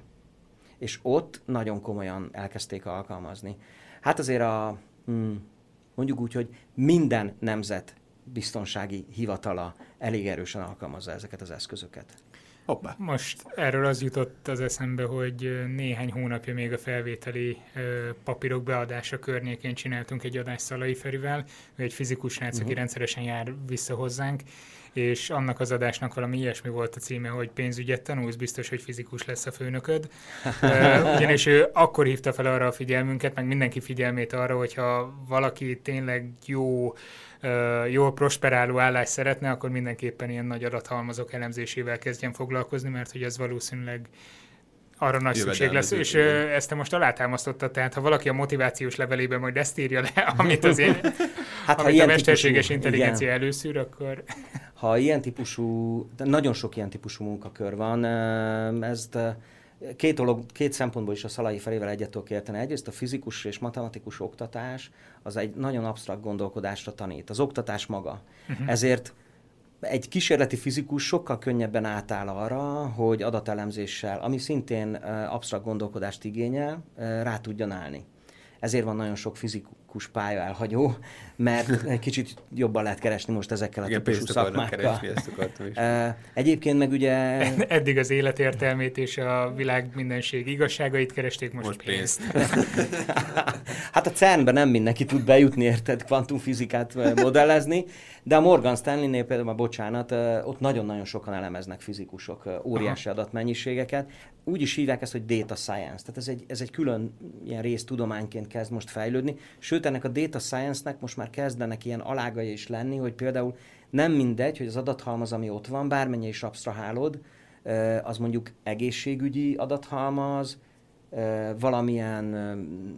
És ott nagyon komolyan elkezdték alkalmazni. Hát azért a, hmm, mondjuk úgy, hogy minden nemzet biztonsági hivatala elég erősen alkalmazza ezeket az eszközöket. Hoppá. Most erről az jutott az eszembe, hogy néhány hónapja még a felvételi papírok beadása környékén csináltunk egy adást Szalai Ferivel, ő egy fizikus srác, uh-huh. aki mhm. rendszeresen jár vissza hozzánk, és annak az adásnak valami ilyesmi volt a címe, hogy pénzügyet tanulsz, biztos, hogy fizikus lesz a főnököd. Ugyanis ő akkor hívta fel arra a figyelmünket, meg mindenki figyelmét arra, hogyha valaki tényleg jó jól prosperáló állást szeretne, akkor mindenképpen ilyen nagy adathalmazok elemzésével kezdjen foglalkozni, mert hogy ez valószínűleg arra nagy szükség lesz, és igen. ezt te most alátámasztottad, tehát ha valaki a motivációs levelében majd ezt írja le, amit az én, hát, amit a mesterséges típusú, intelligencia igen. előszűr, akkor... Ha ilyen típusú, de nagyon sok ilyen típusú munkakör van, ezt Két, dolog, két szempontból is a Szalai Felével egyet tudok érteni. Egyrészt a fizikus és matematikus oktatás az egy nagyon absztrakt gondolkodásra tanít. Az oktatás maga. Uh-huh. Ezért egy kísérleti fizikus sokkal könnyebben átáll arra, hogy adatelemzéssel, ami szintén absztrakt gondolkodást igényel, rá tudjon állni. Ezért van nagyon sok fizikus pálya elhagyó, mert egy kicsit jobban lehet keresni most ezekkel a Igen, típusú szakmákkal. Keresni, ezt is. Egyébként meg ugye... Eddig az életértelmét és a világ mindenség igazságait keresték, most, most pénzt. hát a CERN-ben nem mindenki tud bejutni, érted, kvantumfizikát modellezni, de a Morgan Stanley-nél például, bocsánat, ott nagyon-nagyon sokan elemeznek fizikusok óriási Aha. adatmennyiségeket. Úgy is hívják ezt, hogy data science. Tehát ez egy, ez egy külön ilyen rész tudományként kezd most fejlődni. Sőt, ennek a data science-nek most már kezdenek ilyen alágai is lenni, hogy például nem mindegy, hogy az adathalmaz, ami ott van, bármennyi is absztrahálod, az mondjuk egészségügyi adathalmaz, valamilyen,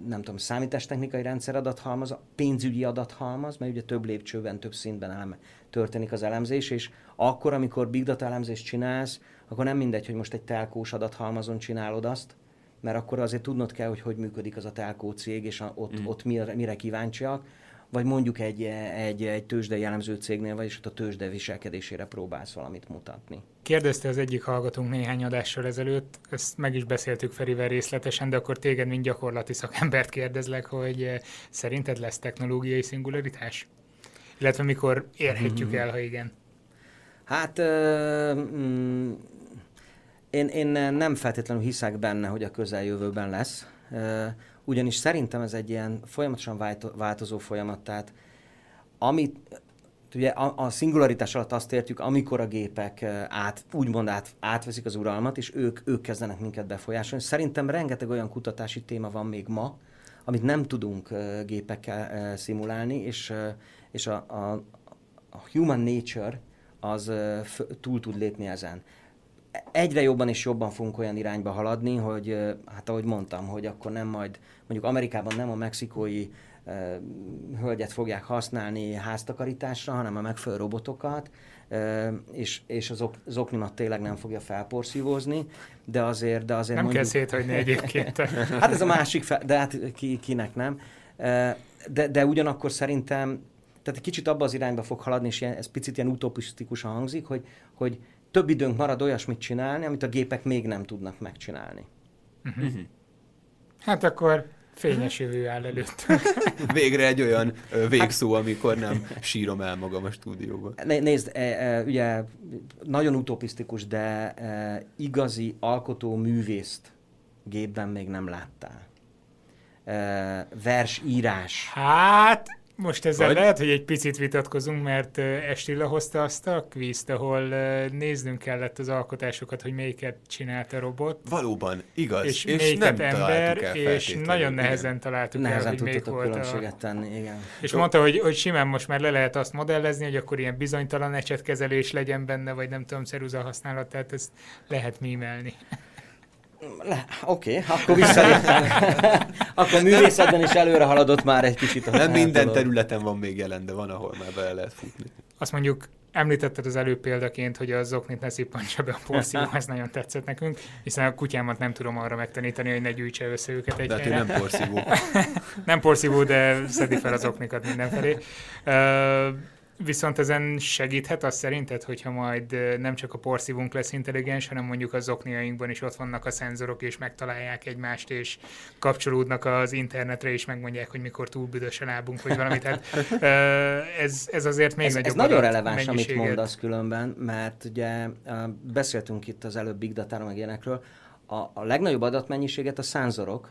nem tudom, számítástechnikai rendszer adathalmaz, pénzügyi adathalmaz, mert ugye több lépcsőben, több szintben eleme, történik az elemzés, és akkor, amikor big data elemzést csinálsz, akkor nem mindegy, hogy most egy telkós adathalmazon csinálod azt, mert akkor azért tudnod kell, hogy hogy működik az a telkó cég, és ott, mm. ott mire, mire kíváncsiak, vagy mondjuk egy, egy, egy tőzsdei jellemző cégnél, vagyis ott a tőzsde viselkedésére próbálsz valamit mutatni. Kérdezte az egyik hallgatónk néhány adással ezelőtt, ezt meg is beszéltük Ferivel részletesen, de akkor téged, mint gyakorlati szakembert kérdezlek, hogy eh, szerinted lesz technológiai szingularitás? Illetve mikor érhetjük el, ha igen? Hát mm, én, én nem feltétlenül hiszek benne, hogy a közeljövőben lesz. Ugyanis szerintem ez egy ilyen folyamatosan változó folyamat, tehát amit, ugye a, a szingularitás alatt azt értjük, amikor a gépek át, úgymond át, átveszik az uralmat, és ők, ők kezdenek minket befolyásolni. Szerintem rengeteg olyan kutatási téma van még ma, amit nem tudunk gépekkel szimulálni, és, és a, a, a human nature az túl tud lépni ezen egyre jobban és jobban fogunk olyan irányba haladni, hogy hát ahogy mondtam, hogy akkor nem majd, mondjuk Amerikában nem a mexikói hölgyet fogják használni háztakarításra, hanem a megfelelő robotokat, és, és az, ok, az oknimat tényleg nem fogja felporszívózni, de azért, de azért Nem mondjuk... kell széthagyni egyébként. hát ez a másik, fe... de hát ki, kinek nem. De, de ugyanakkor szerintem, tehát egy kicsit abba az irányba fog haladni, és ilyen, ez picit ilyen utopisztikusan hangzik, hogy, hogy több időnk marad olyasmit csinálni, amit a gépek még nem tudnak megcsinálni. Uh-huh. Uh-huh. Hát akkor fényes jövő áll előtt. Végre egy olyan végszó, amikor nem sírom el magam a stúdióban. Nézd, e, e, ugye nagyon utopisztikus, de e, igazi alkotó művészt gépben még nem láttál. Versírás. Hát, most ezzel Vagy? lehet, hogy egy picit vitatkozunk, mert Estilla hozta azt a kvízt, ahol néznünk kellett az alkotásokat, hogy melyiket csinált a robot. Valóban, igaz. És, és nem ember, el és nagyon nehezen igen. találtuk nehezen el, hogy melyik volt a... tenni, igen. És Jó. mondta, hogy, hogy simán most már le lehet azt modellezni, hogy akkor ilyen bizonytalan ecsetkezelés legyen benne, vagy nem tudom, ceruza használat, tehát ezt lehet mímelni. Oké, okay, akkor visszaléptem. akkor művészetben is előre haladott már egy kicsit. A Nem minden dolog. területen van még jelen, de van, ahol már bele lehet futni. Azt mondjuk említetted az előbb példaként, hogy az zoknit ne szippantsa be a porszívó, ez nagyon tetszett nekünk, hiszen a kutyámat nem tudom arra megtanítani, hogy ne gyűjtse össze őket egy De hát nem porszívó. nem porszívó, de szedi fel az oknikat mindenfelé. Uh, Viszont ezen segíthet az szerinted, hogyha majd nem csak a porszívunk lesz intelligens, hanem mondjuk az okniainkban is ott vannak a szenzorok, és megtalálják egymást, és kapcsolódnak az internetre, és megmondják, hogy mikor túl büdös a lábunk, vagy valamit. Tehát ez, ez azért még ez, nagyobb Ez nagyon releváns, amit mondasz különben, mert ugye beszéltünk itt az előbb big data meg ilyenekről, a, a legnagyobb adatmennyiséget a szenzorok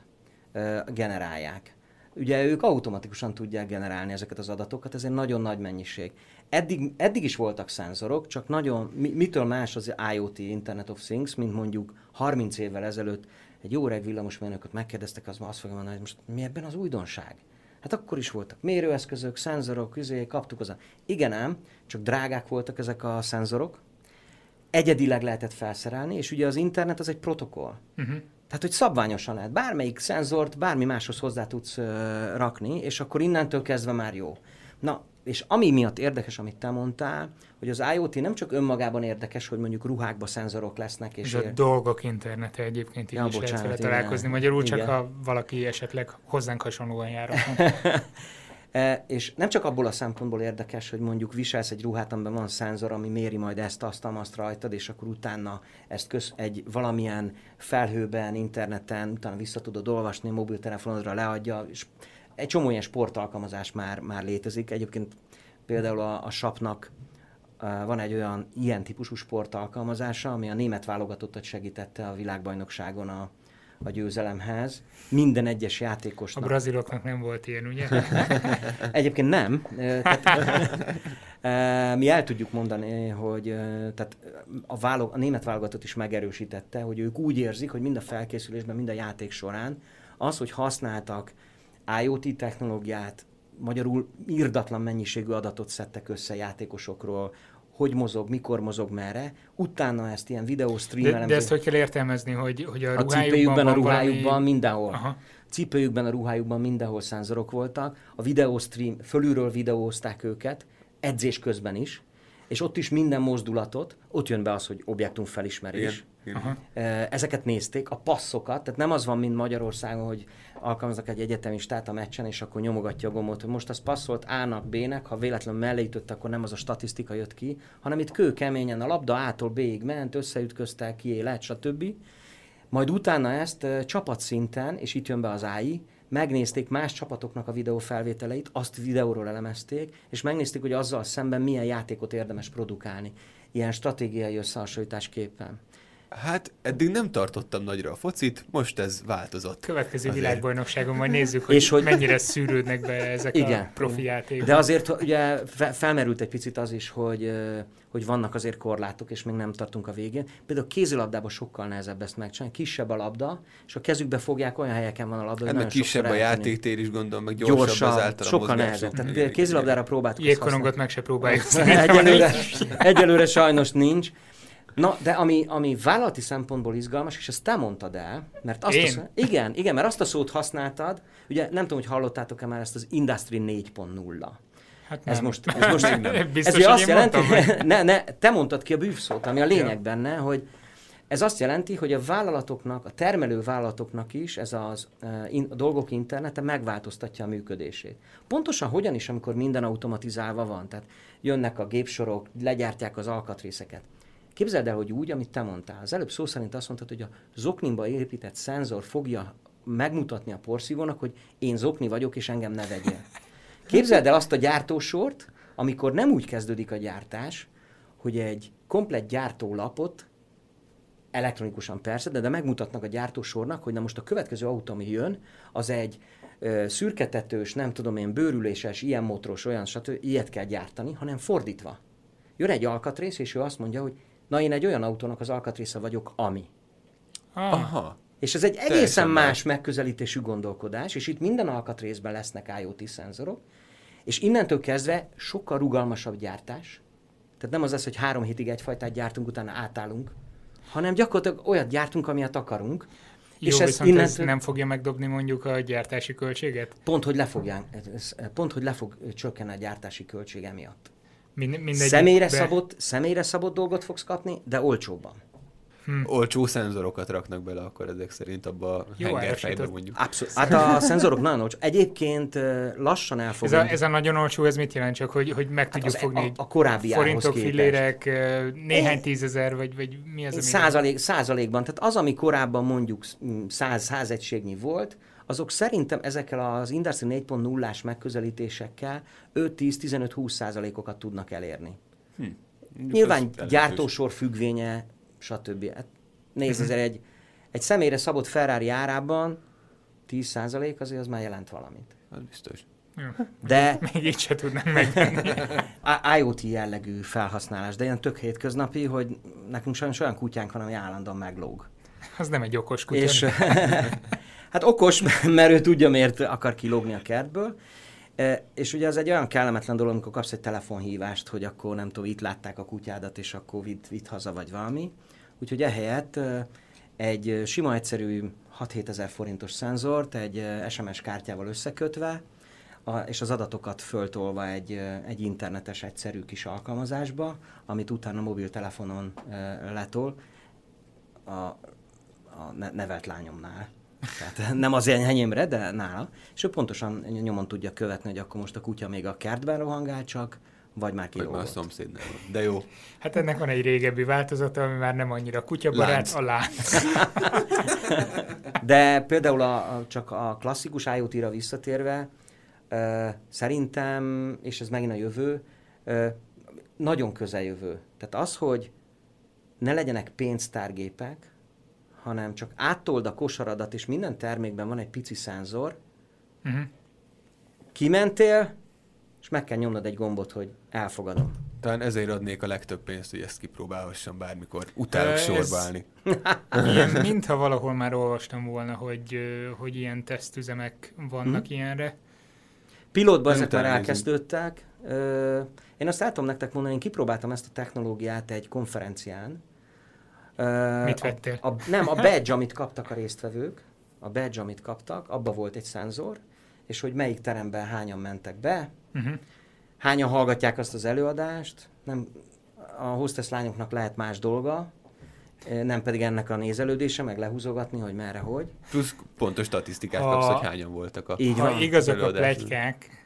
generálják ugye ők automatikusan tudják generálni ezeket az adatokat, ez egy nagyon nagy mennyiség. Eddig, eddig is voltak szenzorok, csak nagyon, mi, mitől más az IoT, Internet of Things, mint mondjuk 30 évvel ezelőtt egy jó reg villamosmérnököt megkérdeztek, az azt fogja mondani, hogy most mi ebben az újdonság? Hát akkor is voltak mérőeszközök, szenzorok, üzé, kaptuk az. Igen ám, csak drágák voltak ezek a szenzorok, egyedileg lehetett felszerelni, és ugye az internet az egy protokoll. Uh-huh. Tehát, hogy szabványosan lehet. Bármelyik szenzort, bármi máshoz hozzá tudsz uh, rakni, és akkor innentől kezdve már jó. Na, és ami miatt érdekes, amit te mondtál, hogy az IoT nem csak önmagában érdekes, hogy mondjuk ruhákba szenzorok lesznek. És a ér... dolgok internete egyébként így ja, is bocsánat, lehet vele találkozni. Magyarul igen. csak ha valaki esetleg hozzánk hasonlóan jár. E, és nem csak abból a szempontból érdekes, hogy mondjuk viselsz egy ruhát, amiben van szenzor, ami méri majd ezt, azt, azt rajtad, és akkor utána ezt köz, egy valamilyen felhőben, interneten, utána vissza tudod olvasni, mobiltelefonodra leadja, és egy csomó ilyen sportalkalmazás már, már létezik. Egyébként például a, a sapnak van egy olyan ilyen típusú sportalkalmazása, ami a német válogatottat segítette a világbajnokságon a, a győzelemhez. Minden egyes játékosnak. A braziloknak nem volt ilyen, ugye? Egyébként nem. Tehát, mi el tudjuk mondani, hogy tehát a, válog, a német válogatott is megerősítette, hogy ők úgy érzik, hogy mind a felkészülésben, mind a játék során az, hogy használtak IoT technológiát, magyarul irdatlan mennyiségű adatot szedtek össze játékosokról, hogy mozog, mikor mozog, merre. Utána ezt ilyen videó streamelem. De, de ezt hogy kell értelmezni, hogy, hogy a, a cipőjükben, a ruhájukban, valami... mindenhol. Aha. Cipőjükben, a ruhájukban mindenhol szenzorok voltak. A videó stream, fölülről videózták őket, edzés közben is, és ott is minden mozdulatot, ott jön be az, hogy objektum felismerés. Igen. Aha. Ezeket nézték, a passzokat, tehát nem az van, mint Magyarországon, hogy alkalmaznak egy egyetemistát a meccsen, és akkor nyomogatja a gombot, hogy most az passzolt A-nak, B-nek, ha véletlenül mellé ütött, akkor nem az a statisztika jött ki, hanem itt kőkeményen a labda A-tól B-ig ment, összeütköztek, ki lett, stb. Majd utána ezt csapatszinten, és itt jön be az AI, megnézték más csapatoknak a videófelvételeit, azt videóról elemezték, és megnézték, hogy azzal szemben milyen játékot érdemes produkálni. Ilyen stratégiai összehasonlításképpen. Hát eddig nem tartottam nagyra a focit, most ez változott. Következő azért. világbajnokságon majd nézzük, hogy, és hogy mennyire szűrődnek be ezek igen, a profi játékok. De azért ugye felmerült egy picit az is, hogy, hogy vannak azért korlátok, és még nem tartunk a végén. Például a kézilabdában sokkal nehezebb ezt megcsinálni. Kisebb a labda, és a kezükbe fogják, olyan helyeken van a labda, hát meg kisebb a játéktér is gondolom, meg gyorsabb, gyorsabb az által sokkal nehezebb. Tehát kézilabdára próbáltuk. Jégkorongot meg se próbáljuk. egyelőre, egyelőre sajnos nincs. Na, de ami, ami vállalati szempontból izgalmas, és ezt te mondtad el, mert azt Én? A, igen, igen, mert azt a szót használtad, ugye nem tudom, hogy hallottátok-e már ezt az Industry 4.0. Hát nem. Ez most, ez most. Biztos, ez azt jelenti, ne, ne, te mondtad ki a bűvszót, ami a lényeg ja. benne, hogy ez azt jelenti, hogy a vállalatoknak, a termelő vállalatoknak is ez az, a dolgok internete megváltoztatja a működését. Pontosan hogyan is, amikor minden automatizálva van, tehát jönnek a gépsorok, legyártják az alkatrészeket. Képzeld el, hogy úgy, amit te mondtál. Az előbb szó szerint azt mondtad, hogy a zoknimba épített szenzor fogja megmutatni a porszívónak, hogy én zokni vagyok, és engem ne vegyél. Képzeld el azt a gyártósort, amikor nem úgy kezdődik a gyártás, hogy egy komplett gyártólapot, elektronikusan persze, de, de megmutatnak a gyártósornak, hogy na most a következő autó, ami jön, az egy ö, szürketetős, nem tudom én, bőrüléses, ilyen motoros, olyan, stb. ilyet kell gyártani, hanem fordítva. Jön egy alkatrész, és ő azt mondja, hogy Na én egy olyan autónak az alkatrésze vagyok, ami. Ah. Aha. És ez egy egészen más megközelítésű gondolkodás, és itt minden alkatrészben lesznek IoT szenzorok, és innentől kezdve sokkal rugalmasabb gyártás. Tehát nem az lesz, hogy három hétig egyfajtát gyártunk, utána átállunk, hanem gyakorlatilag olyat gyártunk, amilyet akarunk. Jó, és ez innentől... ez nem fogja megdobni mondjuk a gyártási költséget? Pont, hogy le, fogják, pont, hogy le fog csökkenni a gyártási költsége miatt. Mind, személyre, be... szabott, személyre szabott dolgot fogsz kapni, de olcsóbban. Hm. Olcsó szenzorokat raknak bele akkor ezek szerint abba a hengerfejbe mondjuk. Abszolút. Hát a szenzorok nagyon olcsó. Egyébként lassan el ez a, ez a nagyon olcsó, ez mit jelent csak, hogy, hogy meg hát tudjuk fogni a, a korábbi forintok, fillérek, néhány tízezer, vagy, vagy mi az, ami... Százalék, százalékban. Tehát az, ami korábban mondjuk száz, száz egységnyi volt, azok szerintem ezekkel az Industry 4.0-ás megközelítésekkel 5-10-15-20 százalékokat tudnak elérni. Hm. Nyilván gyártósor függvénye, stb. Hát nézd, ezért egy, egy személyre szabott Ferrari árában 10 százalék azért az már jelent valamit. Az biztos. De... Még így se tudnánk megvenni. IoT jellegű felhasználás, de ilyen tök hétköznapi, hogy nekünk sajnos olyan kutyánk van, ami állandóan meglóg. Az nem egy okos kutya. És, Hát okos, mert ő tudja, miért akar kilógni a kertből. E, és ugye az egy olyan kellemetlen dolog, amikor kapsz egy telefonhívást, hogy akkor nem tudom, itt látták a kutyádat, és akkor vidd, vidd haza, vagy valami. Úgyhogy ehelyett e, egy sima, egyszerű 6-7 ezer forintos szenzort egy SMS kártyával összekötve, a, és az adatokat föltolva egy, egy internetes egyszerű kis alkalmazásba, amit utána mobiltelefonon e, letol a, a nevelt lányomnál Tehát nem az én enyémre, de nála. És ő pontosan nyomon tudja követni, hogy akkor most a kutya még a kertben rohangál csak, vagy már Vagy már a kilógott. szomszédnál van. De jó. Hát ennek van egy régebbi változata, ami már nem annyira kutyabarát, Lánc. a lánc. De például a, a, csak a klasszikus IoT-ra visszatérve, ö, szerintem, és ez megint a jövő, ö, nagyon közeljövő. Tehát az, hogy ne legyenek pénztárgépek, hanem csak áttold a kosaradat, és minden termékben van egy pici szenzor, Uh-huh. kimentél, és meg kell nyomnod egy gombot, hogy elfogadom. Talán ezért adnék a legtöbb pénzt, hogy ezt kipróbálhassam bármikor. Utálok ez- sorba állni. Ilyen, mintha valahol már olvastam volna, hogy, hogy ilyen tesztüzemek vannak Mhm. ilyenre. Pilotban Nem ezek már elkezdődtek. Én azt tudom nektek mondani, én kipróbáltam ezt a technológiát egy konferencián. Mit a- vettél? A, nem, a badge, amit kaptak a résztvevők, a badge, amit kaptak, abba volt egy szenzor, és hogy melyik teremben hányan mentek be, Uh-huh. hányan hallgatják azt az előadást, nem, a hostess lányoknak lehet más dolga, nem pedig ennek a nézelődése, meg lehúzogatni, hogy merre, hogy. Plusz pontos statisztikát A- kapsz, hogy hányan voltak a... Így Ha van. igazak a előadás. plegykák,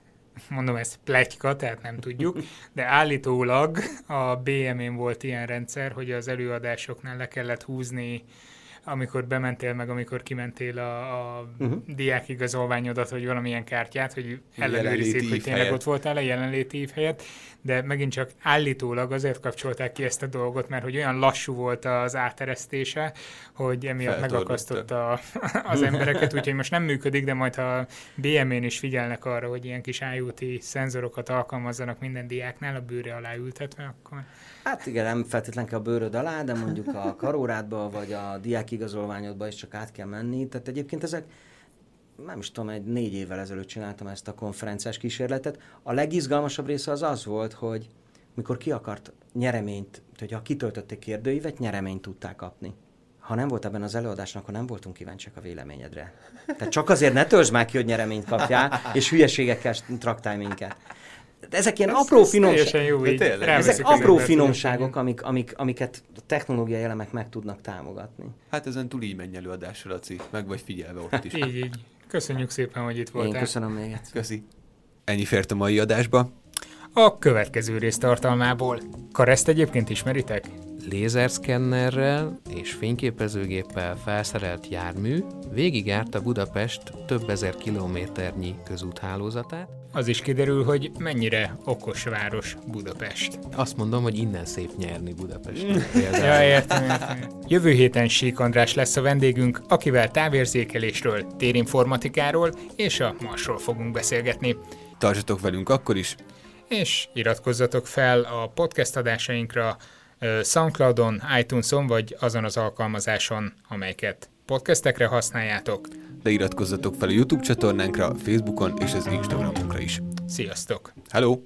mondom ez pletyka, tehát nem tudjuk, de állítólag a BM-én volt ilyen rendszer, hogy az előadásoknál le kellett húzni amikor bementél, meg amikor kimentél a, a uh-huh. diákigazolványodat, vagy valamilyen kártyát, hogy ellenőrizzék, hogy tényleg helyett. ott voltál a jelenléti ív helyett, de megint csak állítólag azért kapcsolták ki ezt a dolgot, mert hogy olyan lassú volt az áteresztése, hogy emiatt megakasztotta az embereket, úgyhogy most nem működik, de majd ha BM-én is figyelnek arra, hogy ilyen kis IoT szenzorokat alkalmazzanak minden diáknál a bőre alá ültetve, akkor Hát igen, nem feltétlenül kell a bőröd alá, de mondjuk a karórádba, vagy a diákigazolványodba is csak át kell menni. Tehát egyébként ezek, nem is tudom, egy négy évvel ezelőtt csináltam ezt a konferenciás kísérletet. A legizgalmasabb része az az volt, hogy mikor ki akart nyereményt, hogy ha kitöltötték kérdőívet, nyereményt tudták kapni. Ha nem volt ebben az előadásnak, akkor nem voltunk kíváncsiak a véleményedre. Tehát csak azért ne töltsd már ki, hogy nyereményt kapjál, és hülyeségekkel traktálj minket. De ezek ilyen apró ez finomságok. jó, így tényleg. Ezek apró finomságok, amik, amik, amiket a technológiai elemek meg tudnak támogatni. Hát ezen túl így menj előadásra, Laci. Meg vagy figyelve ott is. Így, így. Köszönjük szépen, hogy itt Én voltál. köszönöm még egyszer. Köszi. Ennyi fért a mai adásba. A következő rész tartalmából. Kareszt egyébként ismeritek? Lézerszkennerrel és fényképezőgéppel felszerelt jármű végigjárta Budapest több ezer kilométernyi közúthálózatát. Az is kiderül, hogy mennyire okos város Budapest. Azt mondom, hogy innen szép nyerni Budapest. Ja, értem, értem. Jövő héten Sík András lesz a vendégünk, akivel távérzékelésről, térinformatikáról és a Marsról fogunk beszélgetni. Tartsatok velünk akkor is. És iratkozzatok fel a podcast adásainkra Soundcloudon, iTunes-on vagy azon az alkalmazáson, amelyeket podcastekre használjátok. De iratkozzatok fel a YouTube csatornánkra, Facebookon és az Instagramunkra is. Sziasztok! Hello!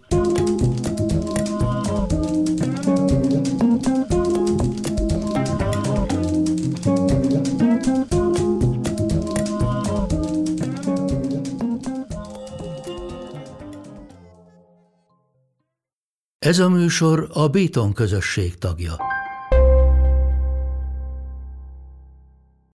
Ez a műsor a Béton közösség tagja.